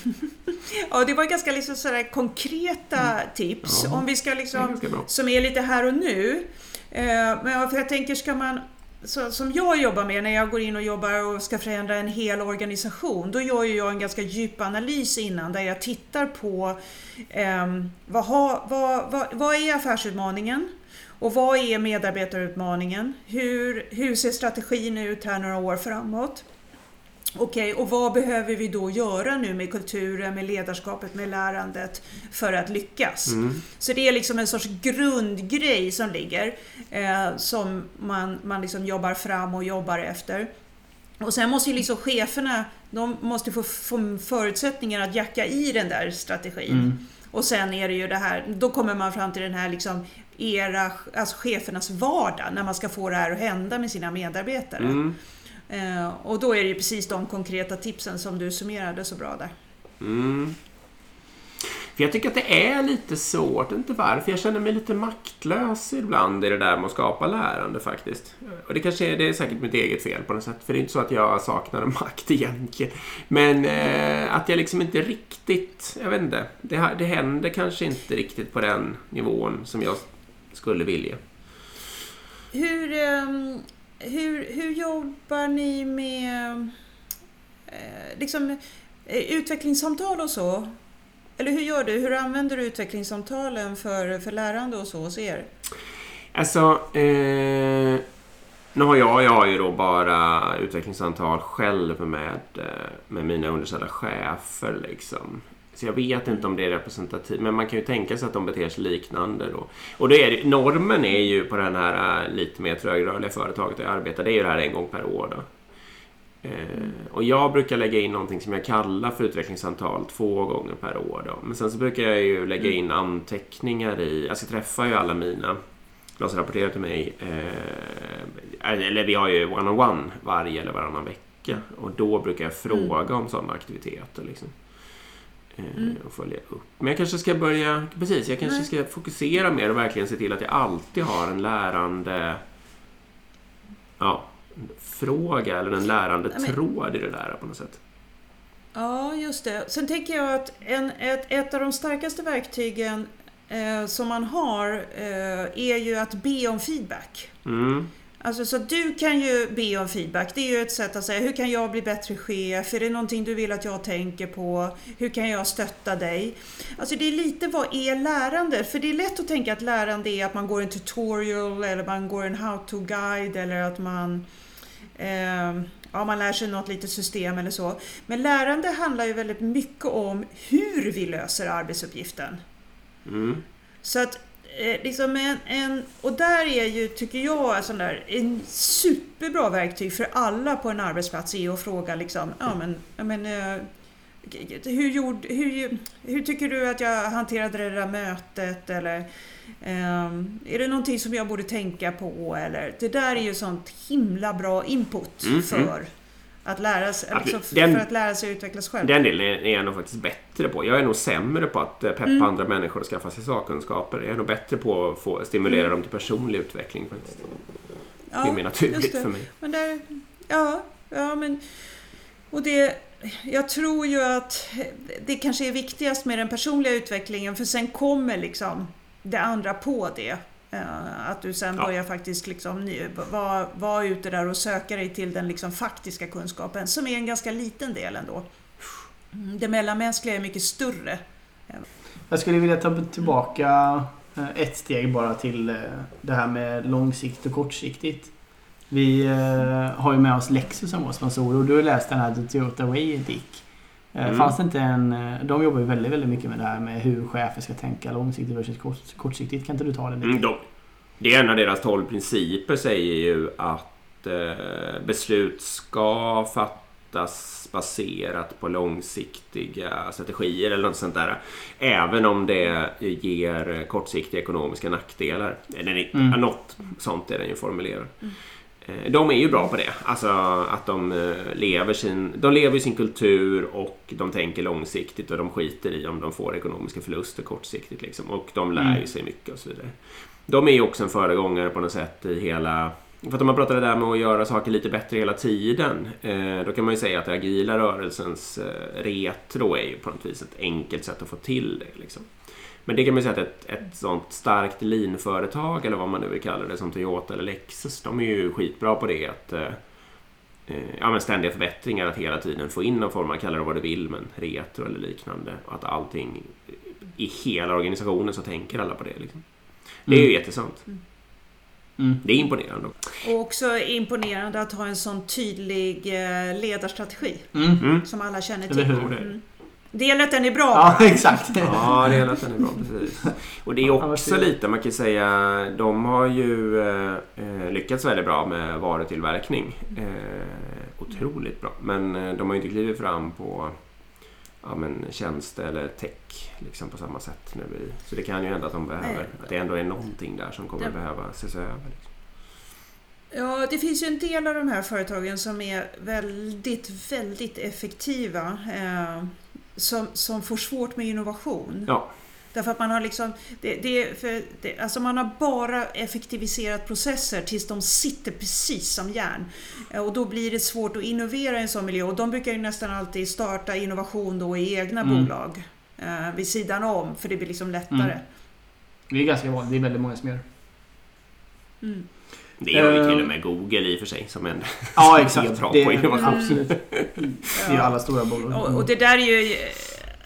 Ja, det var ganska liksom sådär konkreta tips. Ja, Om vi ska är liksom, bra. som är lite här och nu. Eh, Men för jag tänker, ska man så, som jag jobbar med när jag går in och jobbar och ska förändra en hel organisation, då gör ju jag en ganska djup analys innan där jag tittar på eh, vad, ha, vad, vad, vad är affärsutmaningen? Och vad är medarbetarutmaningen? Hur, hur ser strategin ut här några år framåt? Okej, och vad behöver vi då göra nu med kulturen, med ledarskapet, med lärandet för att lyckas? Mm. Så det är liksom en sorts grundgrej som ligger, eh, som man, man liksom jobbar fram och jobbar efter. Och sen måste ju liksom cheferna, de måste få, få förutsättningar att jacka i den där strategin. Mm. Och sen är det ju det här, då kommer man fram till den här liksom era, alltså chefernas vardag, när man ska få det här att hända med sina medarbetare. Mm. Eh, och då är det ju precis de konkreta tipsen som du summerade så bra där. Mm. För jag tycker att det är lite svårt, inte varför. Jag känner mig lite maktlös ibland i det där med att skapa lärande faktiskt. Och det kanske är, det är säkert mitt eget fel på något sätt. För det är inte så att jag saknar makt egentligen. Men eh, att jag liksom inte riktigt, jag vet inte. Det, det händer kanske inte riktigt på den nivån som jag skulle vilja. Hur, ehm, hur, hur jobbar ni med eh, liksom, eh, utvecklingssamtal och så? Eller hur gör du? Hur använder du utvecklingssamtalen för, för lärande och så hos er? Alltså, eh, nu har jag, jag har ju då bara utvecklingssamtal själv med, eh, med mina underställda chefer liksom. Så jag vet inte om det är representativt, men man kan ju tänka sig att de beter sig liknande då. Och då är det, normen är ju på den här eh, lite mer trögrörliga företaget där jag arbetar, det är ju det här en gång per år då. Eh, och jag brukar lägga in någonting som jag kallar för utvecklingssamtal två gånger per år. Då. Men sen så brukar jag ju lägga in anteckningar i... Alltså jag träffar ju alla mina de som rapporterar till mig. Eh, eller vi har ju one-on-one varje eller varannan vecka. Och då brukar jag fråga mm. om sådana aktiviteter. Liksom. Eh, mm. Och följa upp. Men jag kanske ska börja... Precis, jag kanske ska fokusera mer och verkligen se till att jag alltid har en lärande... Ja, fråga eller en lärande men... tråd i det där på något sätt. Ja, just det. Sen tänker jag att en, ett, ett av de starkaste verktygen eh, som man har eh, är ju att be om feedback. Mm. Alltså så du kan ju be om feedback. Det är ju ett sätt att säga hur kan jag bli bättre chef? Är det någonting du vill att jag tänker på? Hur kan jag stötta dig? Alltså det är lite vad är lärande? För det är lätt att tänka att lärande är att man går en tutorial eller man går en how-to-guide eller att man eh, ja, man lär sig något litet system eller så. Men lärande handlar ju väldigt mycket om hur vi löser arbetsuppgiften. Mm. Så att eh, liksom en, en, och där är ju, tycker jag, en, sån där, en superbra verktyg för alla på en arbetsplats är att fråga liksom, ja men, ja, men eh, hur, gjorde, hur, hur tycker du att jag hanterade det där mötet? Eller um, är det någonting som jag borde tänka på? Eller, det där är ju sånt himla bra input mm, för mm. Att lära sig, liksom, den, för att lära sig utvecklas själv. Den delen är jag nog faktiskt bättre på. Jag är nog sämre på att eh, peppa mm. andra människor att skaffa sig sakkunskaper. Jag är nog bättre på att få stimulera mm. dem till personlig utveckling faktiskt. Ja, det är mer naturligt för mig. Men där, ja, ja, men... Och det, jag tror ju att det kanske är viktigast med den personliga utvecklingen för sen kommer liksom det andra på det. Eh, att du sen ja. börjar faktiskt liksom vara, vara ute där och söka dig till den liksom faktiska kunskapen som är en ganska liten del ändå. Det mellanmänskliga är mycket större. Jag skulle vilja ta tillbaka eh, ett steg bara till eh, det här med långsiktigt och kortsiktigt. Vi har ju med oss Lexus som vår sponsor och du har läst den här The Toyota Way Dick. Mm. Fanns det inte en... De jobbar ju väldigt, väldigt mycket med det här med hur chefer ska tänka långsiktigt versus kortsiktigt. Kan inte du ta lite? Mm, de, det är en av deras tolv principer säger ju att eh, beslut ska fattas baserat på långsiktiga strategier eller något sånt där. Även om det ger kortsiktiga ekonomiska nackdelar. Eller mm. något sånt är den ju formulerad. Mm. Eh, de är ju bra på det. Alltså att de eh, lever sin, de lever sin kultur och de tänker långsiktigt och de skiter i om de får ekonomiska förluster kortsiktigt. Liksom. Och de lär ju mm. sig mycket och så vidare. De är ju också en föregångare på något sätt i hela för att om man pratar det där med att göra saker lite bättre hela tiden, eh, då kan man ju säga att den agila rörelsens retro är ju på något vis ett enkelt sätt att få till det. Liksom. Men det kan man ju säga att ett, ett sånt starkt lean-företag, eller vad man nu vill kalla det, som Toyota eller Lexus, de är ju skitbra på det. Att, eh, eh ja, men ständiga förbättringar, att hela tiden få in någon form, man kallar det vad du vill, men retro eller liknande. Och att allting i hela organisationen så tänker alla på det. Liksom. Det är ju mm. jättesant. Mm. mm. Det är imponerande. Och också imponerande att ha en sån tydlig eh, ledarstrategi. Mm. mm. Som alla känner till. Mm. Det gäller att den är bra. Ja, exakt. Ja, det den är bra, precis. Och det är också lite, man kan säga, de har ju eh, eh, lyckats väldigt bra med varutillverkning. Eh, otroligt bra. Men eh, de har ju inte klivit fram på ja, men tjänst eller tech liksom på samma sätt nu. Så det kan ju hända att de behöver, att det ändå är någonting där som kommer ja. behöva ses över. Liksom. Ja, det finns ju en del av de här företagen som är väldigt, väldigt effektiva. Eh, som, som får svårt med innovation. Ja. Därför att man har liksom, det, det, för det, alltså man har bara effektiviserat processer tills de sitter precis som järn. Eh, och då blir det svårt att innovera i en sån miljö och de brukar ju nästan alltid starta innovation då i egna mm. bolag. Eh, vid sidan om, för det blir liksom lättare. Mm. Det är ganska vanligt, det är väldigt många som gör mm. Det. gör ju till och med Google i och för sig som en ja, exakt. bra det, på innovation. Absolut. Det är ju alla stora bolag. Och, och det där är ju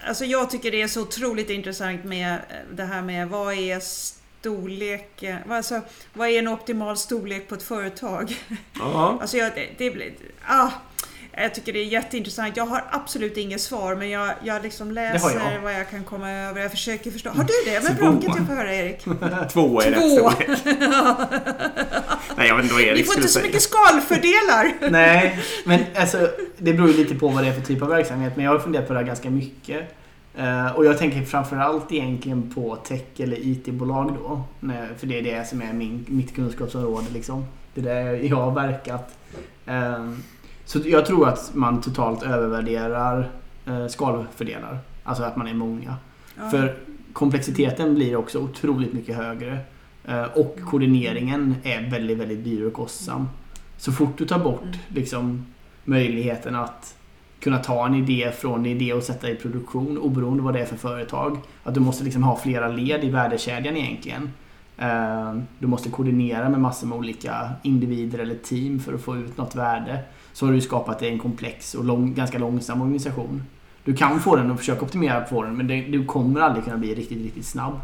Alltså jag tycker det är så otroligt intressant med eh, det här med vad är storlek, alltså, vad är en optimal storlek på ett företag? Ja. alltså jag, det, det blir, ah, jag tycker det är jätteintressant. Jag har absolut inget svar men jag, jag liksom läser jag. vad jag kan komma över. Jag försöker förstå. Har du det? Men bra, kan jag få höra Erik? Två är rätt storlek. Nej, jag vet inte vad Erik Ni får inte så säga. mycket skalfördelar. Nej, men alltså, det beror ju lite på vad det är för typ av verksamhet. Men jag har funderat på det här ganska mycket. Eh, och jag tänker framförallt egentligen på tech eller IT-bolag då. För det är det som är min, mitt kunskapsområde liksom. Det är där jag har verkat. Så jag tror att man totalt övervärderar eh, skalfördelar. Alltså att man är många. Ja. För komplexiteten blir också otroligt mycket högre. Eh, Och koordineringen är väldigt, väldigt dyr och kostsam. Så fort du tar bort Mm. liksom, möjligheten att kunna ta en idé från idé och sätta i produktion oberoende vad det är för företag. Att du måste liksom ha flera led i värdekedjan egentligen. Eh, Du måste koordinera med massor med olika individer eller team för att få ut något värde. Så har du skapat en komplex och lång, ganska långsam organisation. Du kan få den och försöka optimera på den men det, du kommer aldrig kunna bli riktigt, riktigt snabb.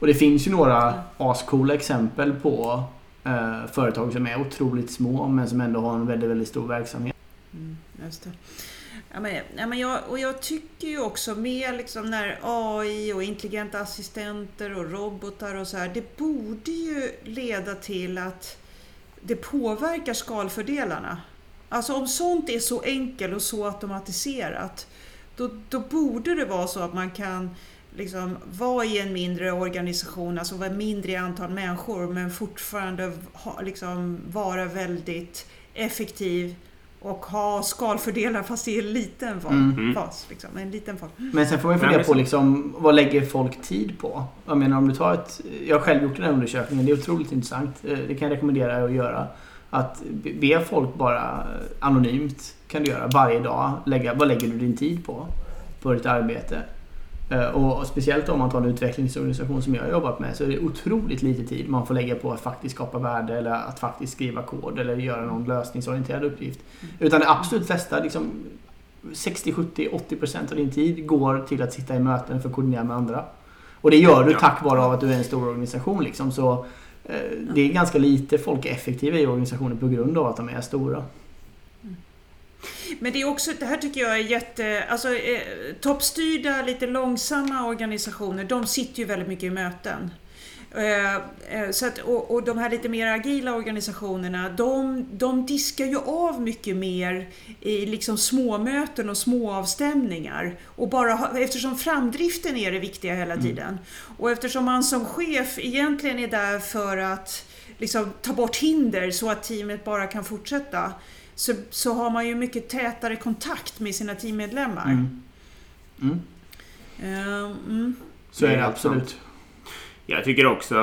Och det finns ju några ascoola exempel på eh, företag som är otroligt små men som ändå har en väldigt, väldigt stor verksamhet. Mm. Ja, men, ja, men jag, och jag tycker ju också med liksom när AI och intelligenta assistenter och robotar och så här. Det borde ju leda till att det påverkar skalfördelarna. Alltså om sånt är så enkelt och så automatiserat. Då, då borde det vara så att man kan liksom vara i en mindre organisation, alltså vara mindre i antal människor men fortfarande ha, liksom, vara väldigt effektiv och ha skalfördelar fast i en liten fas. Mm. fas liksom, en liten fas. Men sen får man fundera på så- liksom, vad lägger folk tid på? Jag menar om du tar ett... Jag har själv gjort den här undersökningen. Det är otroligt intressant. Eh, Det kan jag rekommendera att göra. Att be- folk bara anonymt kan du göra varje dag. Lägga, vad lägger du din tid på? På ditt arbete. Eh, Och speciellt om man tar en utvecklingsorganisation som jag har jobbat med så är det otroligt lite tid man får lägga på att faktiskt skapa värde eller att faktiskt skriva kod eller göra någon lösningsorienterad uppgift. Utan det absolut flesta, liksom 60, 70, 80 procent av din tid går till att sitta i möten för att koordinera med andra. Och det gör du tack vare av att du är en stor organisation. Liksom. Så, eh, det är ganska lite folk är effektiva i organisationer på grund av att de är stora. Men det är också, det här tycker jag är jätte, alltså eh, toppstyrda, lite långsamma organisationer, de sitter ju väldigt mycket i möten. Eh, eh, så att, och, och de här lite mer agila organisationerna, de, de diskar ju av mycket mer i liksom småmöten och småavstämningar. Och bara, eftersom framdriften är det viktiga hela tiden. Och eftersom man som chef egentligen är där för att liksom, ta bort hinder så att teamet bara kan fortsätta så, så har man ju mycket tätare kontakt med sina teammedlemmar. Mm. Mm. Mm. Så är Det absolut. Jag tycker också,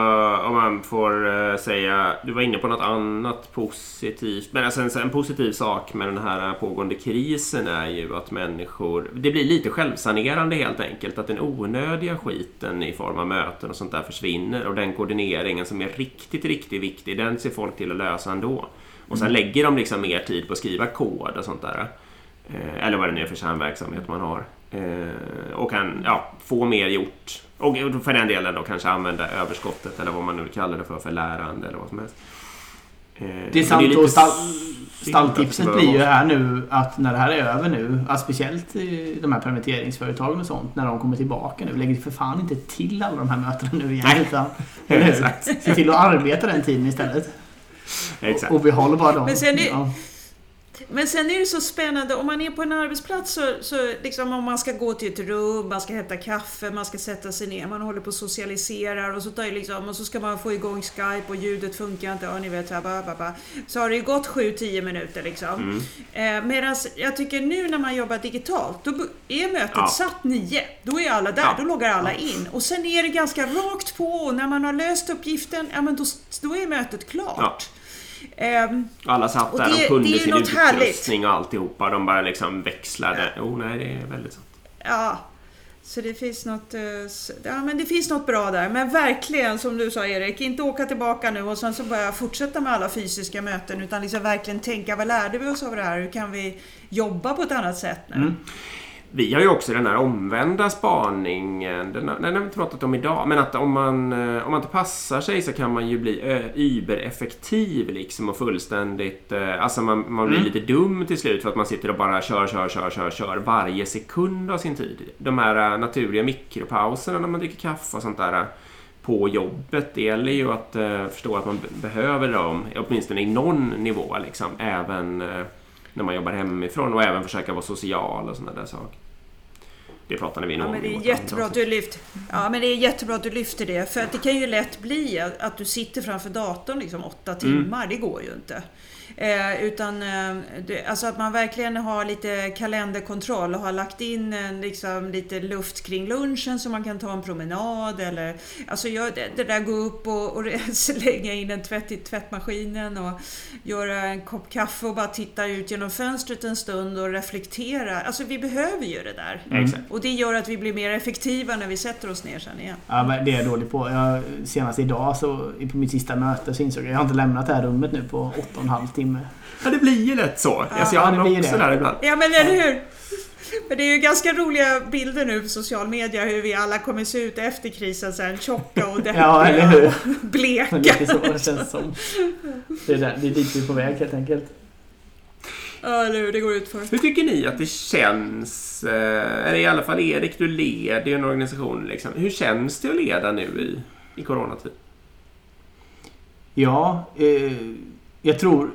om man får eh, säga, du var inne på något annat positivt. Men alltså en, en positiv sak med den här pågående krisen är ju att människor, det blir lite självsanerande helt enkelt. Att den onödiga skiten i form av möten och sånt där försvinner. Och den koordineringen som är riktigt, riktigt viktig, den ser folk till att lösa ändå. Och sen lägger de liksom mer tid på att skriva kod och sånt där. Eh, Eller vad det nu är för kärnverksamhet man har. Eh, Och kan ja, få mer gjort. Och för den delen då kanske använda överskottet eller vad man nu kallar det för, för lärande eller vad som helst. Eh, Det är sant lite och stall, stalltipset det blir ju här nu att när det här är över nu, att speciellt de här permitteringsföretagen och sånt, när de kommer tillbaka nu, lägg för fan inte till alla de här mötena nu igen. Nej. Utan, Exakt. Se till att arbeta den tiden istället. Exakt. Och, och behåll bara dem. Men sen är- ja. Men sen är det så spännande, om man är på en arbetsplats så, så liksom om man ska gå till ett rum, man ska hämta kaffe, man ska sätta sig ner, man håller på och socialiserar och så, tar liksom, och så ska man få igång Skype och ljudet funkar inte, och ni vet så här, ba, ba, ba. Så har det ju gått 7-10 minuter liksom. Mm. Eh, Medan jag tycker nu när man jobbar digitalt, då är mötet Ja. satt 9. Då är alla där, Ja. då loggar alla in. Och sen är det ganska rakt på och när man har löst uppgiften, ja men då, då är mötet klart. Ehm, Alla satt Och där, det- de kunde sin härligt. utrustning och alltihopa. De bara liksom växlade. Oh, nej, det är väldigt sant. Ja, så det finns något, eh, ja, men det finns något bra där. Men verkligen, som du sa Erik, inte åka tillbaka nu och sen så börja fortsätta med alla fysiska möten. Utan liksom verkligen tänka, vad lärde vi oss av det här? Hur kan vi jobba på ett annat sätt nu? Mm. Vi har ju också den här omvända spaningen, den, den har vi inte pratat om idag, men att om man, eh, om man inte passar sig så kan man ju bli übereffektiv liksom och fullständigt, eh, alltså man, man blir Mm. lite dum till slut för att man sitter och bara kör, kör, kör, kör, kör varje sekund av sin tid. De här eh, naturliga mikropauserna när man dricker kaffe och sånt där. på jobbet. Det gäller ju att eh, förstå att man behöver dem, åtminstone i någon nivå, liksom, även eh, när man jobbar hemifrån och även försöka vara social och sådana där saker. Det pratade vi nog Ja, men det är jättebra att du lyft. Ja, men det är jättebra att du lyfter det. För att det kan ju lätt bli att, att du sitter framför datorn liksom åtta timmar. Det går ju inte. Eh, utan eh, det, alltså att man verkligen har lite kalenderkontroll och har lagt in en, liksom, lite luft kring lunchen så man kan ta en promenad eller alltså gör det, det där gå upp och, och slänga in en tvätt i tvättmaskinen och göra en kopp kaffe och bara titta ut genom fönstret en stund och reflektera. Alltså vi behöver ju det där. Exakt. Och det gör att vi blir mer effektiva när vi sätter oss ner sen igen. Ja, men det är jag dålig på. Jag, senast idag så på mitt sista möte så insåg jag att jag har inte lämnat det här rummet nu på åtta och en halv timme. Ja, det blir ju lätt så. alltså, jag Ja, hamnar också det. där ibland. Ja men eller hur! Men det är ju ganska roliga bilder nu på social media hur vi alla kommer se ut efter krisen sen. Tjocka och deppiga Ja, eller hur? och bleka. Lite så det känns som. Det är, där, det är dit vi är på väg helt enkelt. Ja eller hur, det går ut för. Hur tycker ni att det känns, eh, eller i alla fall Erik, du leder ju en organisation. Liksom. Hur känns det att leda nu i, i coronatid? Ja, eh, jag tror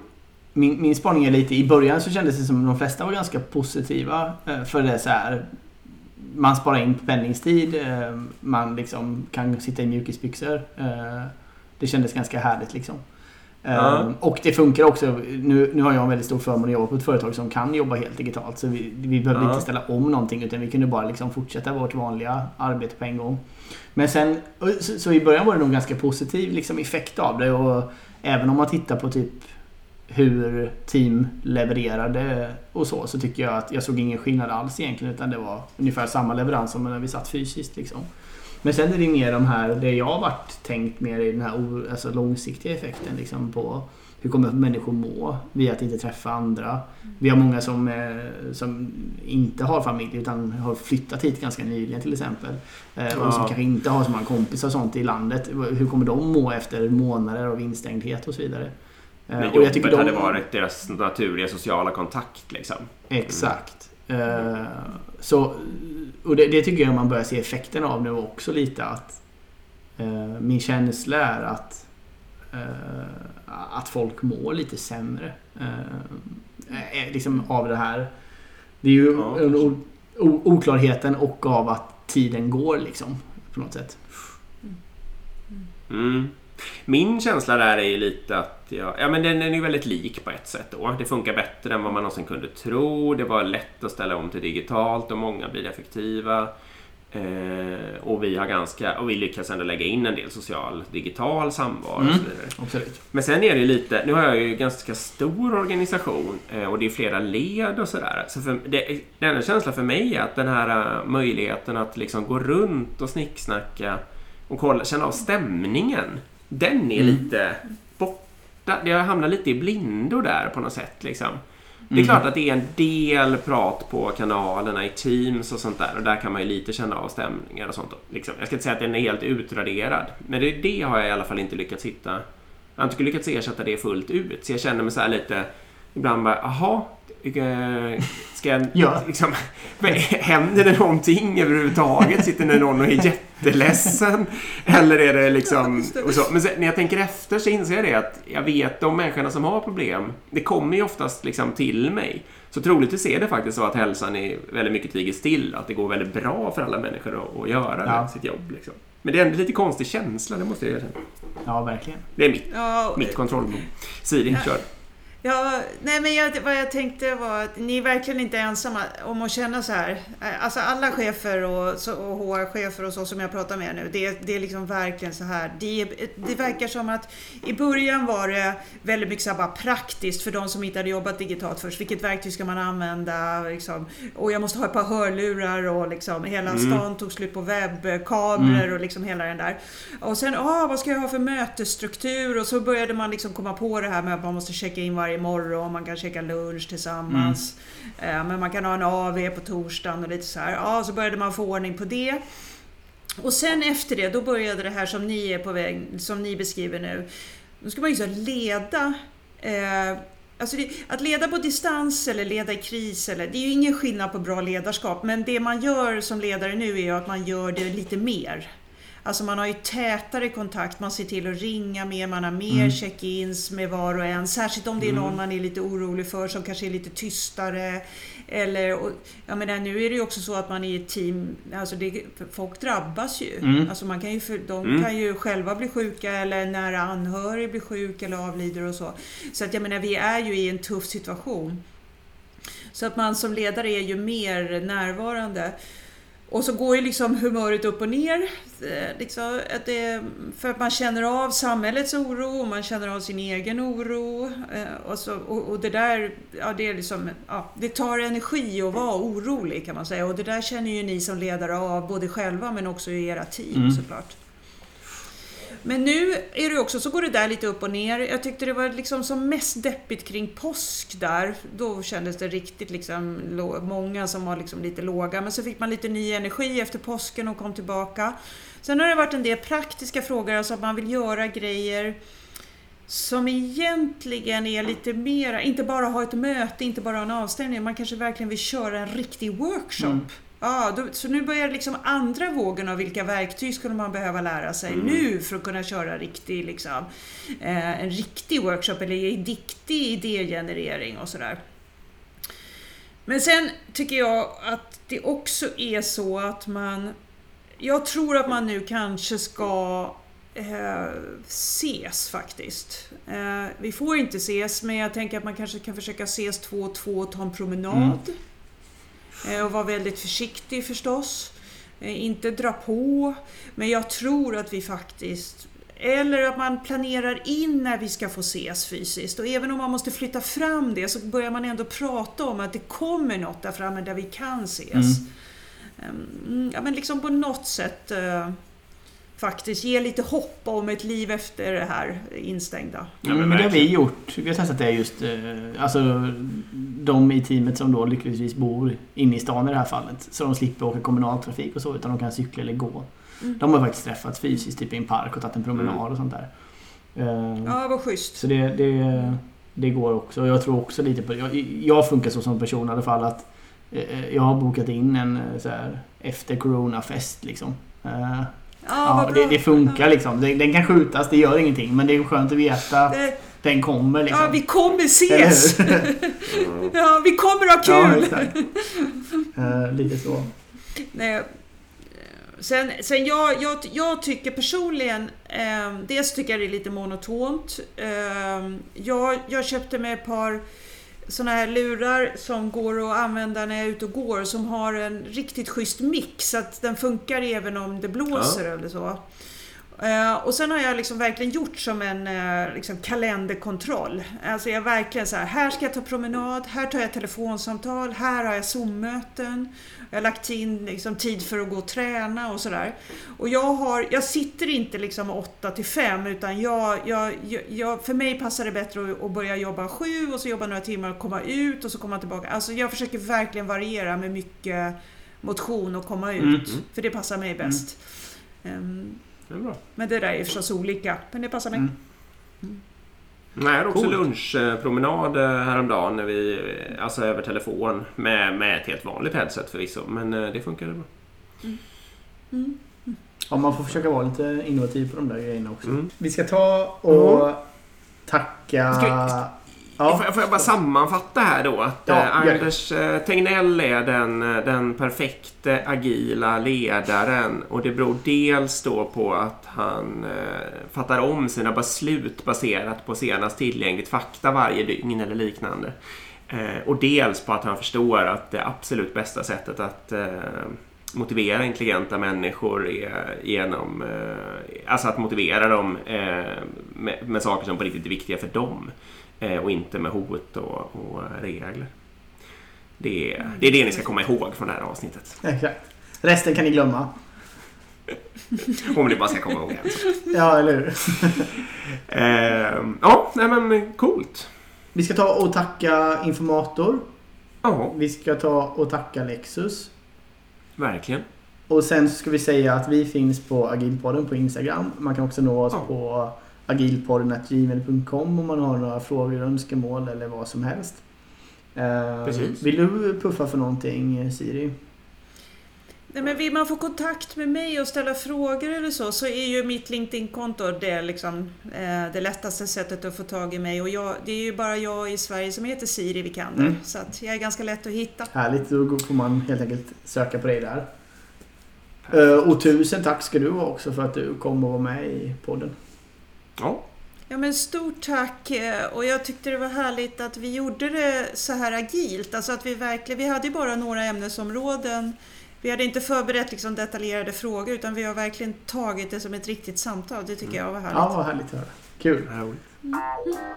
min, min spaning är lite, i början så kändes det som de flesta var ganska positiva. Eh, för det är så här, man sparar in pendlingstid, eh, man liksom kan sitta i mjukisbyxor. Eh, det kändes ganska härligt liksom. Ja. Och det funkar också. Nu, nu har jag en väldigt stor förmån att jobba på ett företag som kan jobba helt digitalt. Så vi, vi behövde Ja. inte ställa om någonting utan vi kunde bara liksom fortsätta vårt vanliga arbete på en gång. Men sen, så, så i början var det nog ganska positiv liksom, effekt av det. Och även om man tittar på typ hur team levererade och så, så tycker jag att jag såg ingen skillnad alls egentligen. Utan det var ungefär samma leverans som när vi satt fysiskt. Liksom. Men sen är det mer de här, det jag har varit tänkt mer i den här alltså långsiktiga effekten liksom på hur kommer människor må via att inte träffa andra. Vi har många som, eh, som inte har familj utan har flyttat hit ganska nyligen till exempel. Eh, Ja. Och som kanske inte har så många kompisar och sånt i landet. Hur kommer de må efter månader av instängdhet och så vidare. Eh, Men och jag tycker jobbet de- hade varit deras naturliga sociala kontakt. Liksom. Exakt. Eh, så, och det, det tycker jag man börjar se effekten av nu också lite att eh, min känsla är att att folk mår lite sämre. Liksom av det här. Det är ju Ja, o, oklarheten och av att tiden går liksom. På något sätt. Mm. Min känsla där är ju lite att jag, ja, men den är ju väldigt lik på ett sätt. Då. Det funkar bättre än vad man någonsin kunde tro. Det var lätt att ställa om till digitalt och många blir effektiva. Eh, och vi har ganska, och vi lyckas ändå lägga in en del social digital samvaro och Mm. så vidare. Absolut. Men sen är det ju lite, nu har jag ju ganska stor organisation eh, och det är flera led och sådär. Så det, den enda känslan för mig är att den här eh, möjligheten att liksom gå runt och snicksnacka och kolla, känna av stämningen. Den är Mm. lite borta. Jag hamnar lite i blindo där på något sätt. Liksom. Det är Mm. klart att det är en del prat på kanalerna i Teams och sånt där och där kan man ju lite känna av stämningar och sånt. Liksom. Jag ska inte säga att den är helt utraderad, men det, det har jag i alla fall inte lyckats hitta. Jag har inte lyckats ersätta det fullt ut, så jag känner mig så här lite ibland bara, jaha, eh, ska jag Ja. liksom, händer det någonting överhuvudtaget? Sitter det någon och är jätteledsen? Eller är det liksom... så. Men sen, när jag tänker efter så inser jag det att jag vet de människorna som har problem, det kommer ju oftast liksom till mig. Så troligtvis är det faktiskt så att hälsan är väldigt mycket tiger still, att det går väldigt bra för alla människor att, att göra Ja. sitt jobb. Liksom. Men det är ändå lite konstig känsla, det måste jag erkänna. Ja, verkligen. Det är mitt, Ja, mitt kontrollbehov. Siri, kör. Ja, nej men jag, vad jag tänkte var att ni är verkligen inte ensamma om att känna så här. Alltså alla chefer och, så- och HR-chefer och så som jag pratar med nu, det, det är liksom verkligen så här. Det, det verkar som att i början var det väldigt mycket så bara praktiskt för de som inte hade jobbat digitalt först. Vilket verktyg ska man använda? Liksom, och jag måste ha ett par hörlurar och liksom hela Mm. stan tog slut på webbkameror Mm. och liksom hela den där. Och sen, ah, vad ska jag ha för mötesstruktur? Och så började man liksom komma på det här med att man måste checka in varje morgon, man kan checka lunch tillsammans. Eh, Men man kan ha en AV på torsdagen och lite så här. Ja, så började man få ordning på det. Och sen efter det, då började det här som ni är på väg, som ni beskriver nu. Då ska man ju så leda eh, Alltså det, att leda på distans eller leda i kris, eller, det är ju ingen skillnad på bra ledarskap. Men det man gör som ledare nu är ju att man gör det lite mer. Alltså man har ju tätare kontakt, man ser till att ringa mer, man har mer Mm. check-ins med var och en. Särskilt om det är någon man är lite orolig för som kanske är lite tystare. Eller, och, jag menar, nu är det ju också så att man är i ett team, alltså det, folk drabbas ju. Mm. Alltså man kan ju de Mm. kan ju själva bli sjuka eller nära anhörig blir sjuk eller avlider och så. Så att jag menar, vi är ju i en tuff situation. Så att man som ledare är ju mer närvarande. Och så går ju liksom humöret upp och ner. Eh, Liksom att det, för att man känner av samhällets oro och man känner av sin egen oro. Eh, Och, så, och, och det där, ja det är liksom, ja, det tar energi att vara orolig kan man säga. Och det där känner ju ni som ledare av, både själva men också i era team Mm. såklart. Men nu är det också, så går det där lite upp och ner. Jag tyckte det var liksom som mest deppigt kring påsk där. Då kändes det riktigt liksom, många som var liksom lite låga. Men så fick man lite ny energi efter påsken och kom tillbaka. Sen har det varit en del praktiska frågor, alltså att man vill göra grejer som egentligen är lite mera, inte bara ha ett möte, inte bara ha en avstämning, man kanske verkligen vill köra en riktig workshop. Mm. Ja, då, så nu börjar liksom andra vågen av vilka verktyg skulle man behöva lära sig nu för att kunna köra riktig, liksom, eh, en riktig workshop eller riktig idégenerering och sådär. Men sen tycker jag att det också är så att man... Jag tror att man nu kanske ska eh, ses faktiskt. Eh, vi får inte ses, men jag tänker att man kanske kan försöka ses två och två och ta en promenad. Eh, och vara väldigt försiktig förstås. Eh, inte dra på. Men jag tror att vi faktiskt eller att man planerar in när vi ska få ses fysiskt. Och även om man måste flytta fram det så börjar man ändå prata om att det kommer något där framme där vi kan ses. Mm, ja, men liksom på något sätt eh, faktiskt ge lite hopp om ett liv efter det här instängda. Ja, men, det har vi gjort. Vi har testat det just... eh, Alltså de i teamet som då lyckligtvis bor inne i stan i det här fallet. Så de slipper åka kommunaltrafik och så utan de kan cykla eller gå. Mm. De har faktiskt träffats fysiskt typ i en park och tagit en promenad och sånt där. Eh, Ja, vad schysst. Så det, det, det går också. Jag tror också lite på Jag, jag funkar så som person i alla fall att eh, jag har bokat in en eh, så här, efter Corona-fest liksom. Eh, Ja, det, det funkar liksom. Den, den kan skjutas, det gör ingenting. Men det är skönt att veta Det- den kommer liksom. Ja, vi kommer ses! Ja, vi kommer ha ja, kul! exakt. Eh, lite så. Nej, eh, Sen, sen jag, jag, jag tycker personligen, eh, dels tycker jag det är lite monotont. Eh, jag, jag köpte mig ett par såna här lurar som går att använda när jag är ute och går som har en riktigt schysst mix så att den funkar även om det blåser eller så. Eh, och sen har jag liksom verkligen gjort som en eh, liksom kalenderkontroll. Alltså jag verkligen så här, här ska jag ta promenad, här tar jag telefonsamtal, här har jag Zoom-möten. Jag har lagt in liksom tid för att gå och träna och sådär. Och jag, har, jag sitter inte liksom 8 till 5 utan jag, jag, jag- för mig passar det bättre att, att börja jobba 7 och så jobba några timmar och komma ut och så komma tillbaka. Alltså jag försöker verkligen variera med mycket motion och komma ut. Mm. För det passar mig bäst. Ehm, Det är bra. men det där är förstås olika, men det passar mig. Mm. Nej, jag hade också Coolt. lunchpromenad eh, häromdagen när vi, eh, alltså över telefon med, med ett helt vanligt headset förvisso. Men eh, det funkade bra. Mm. Ja, man får försöka vara lite innovativ på de där grejerna också. Mm. Vi ska ta och tacka... Ska Ja. Får, jag, får jag bara sammanfatta här då att Ja, eh. Anders eh, Tegnell är den, eh, den perfekte agila ledaren och det beror dels då på att han eh, fattar om sina beslut baserat på senast tillgängligt fakta varje dygn eller liknande. Eh, och dels på att han förstår att det absolut bästa sättet att eh, motivera intelligenta människor är genom, alltså att motivera dem med, med saker som på riktigt är viktiga för dem. Eh, och inte med hot och, och regler. Det är, det är det ni ska komma ihåg från det här avsnittet. Exakt. Resten kan ni glömma. Om ni bara ska komma ihåg en sak. Ja, eller hur? Eh, ja, nej men coolt. Vi ska ta och tacka Informator. Ja, Vi ska ta och tacka Lexus. verkligen. Och sen så ska vi säga att vi finns på Agilpodden på Instagram. Man kan också nå oss Ja. på agilpodden.gmail.com om man har några frågor, önskemål eller vad som helst. Eh, Precis. Vill du puffa för någonting Siri? Nej, men vill man få kontakt med mig och ställa frågor eller så, så är ju mitt LinkedIn-konto det, liksom, eh, det lättaste sättet att få tag i mig. Och jag, det är ju bara jag i Sverige som heter Siri Vikander, Mm. så att jag är ganska lätt att hitta. Härligt, då får man helt enkelt söka på dig där. Eh, Och tusen tack ska du ha också för att du kom och var med i podden. Ja. Ja, men stort tack eh, och jag tyckte det var härligt att vi gjorde det så här agilt. Alltså att vi verkligen, vi hade ju bara några ämnesområden. Vi hade inte förberett liksom detaljerade frågor utan vi har verkligen tagit det som ett riktigt samtal. Det tycker jag var härligt. Ja, vad härligt att höra. Kul. Roligt.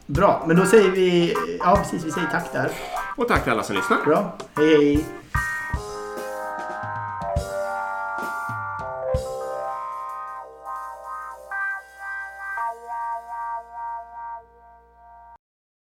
Bra, men då säger vi... Ja, precis. Vi säger tack där. Och tack till alla som lyssnar. Bra. Hej, hej.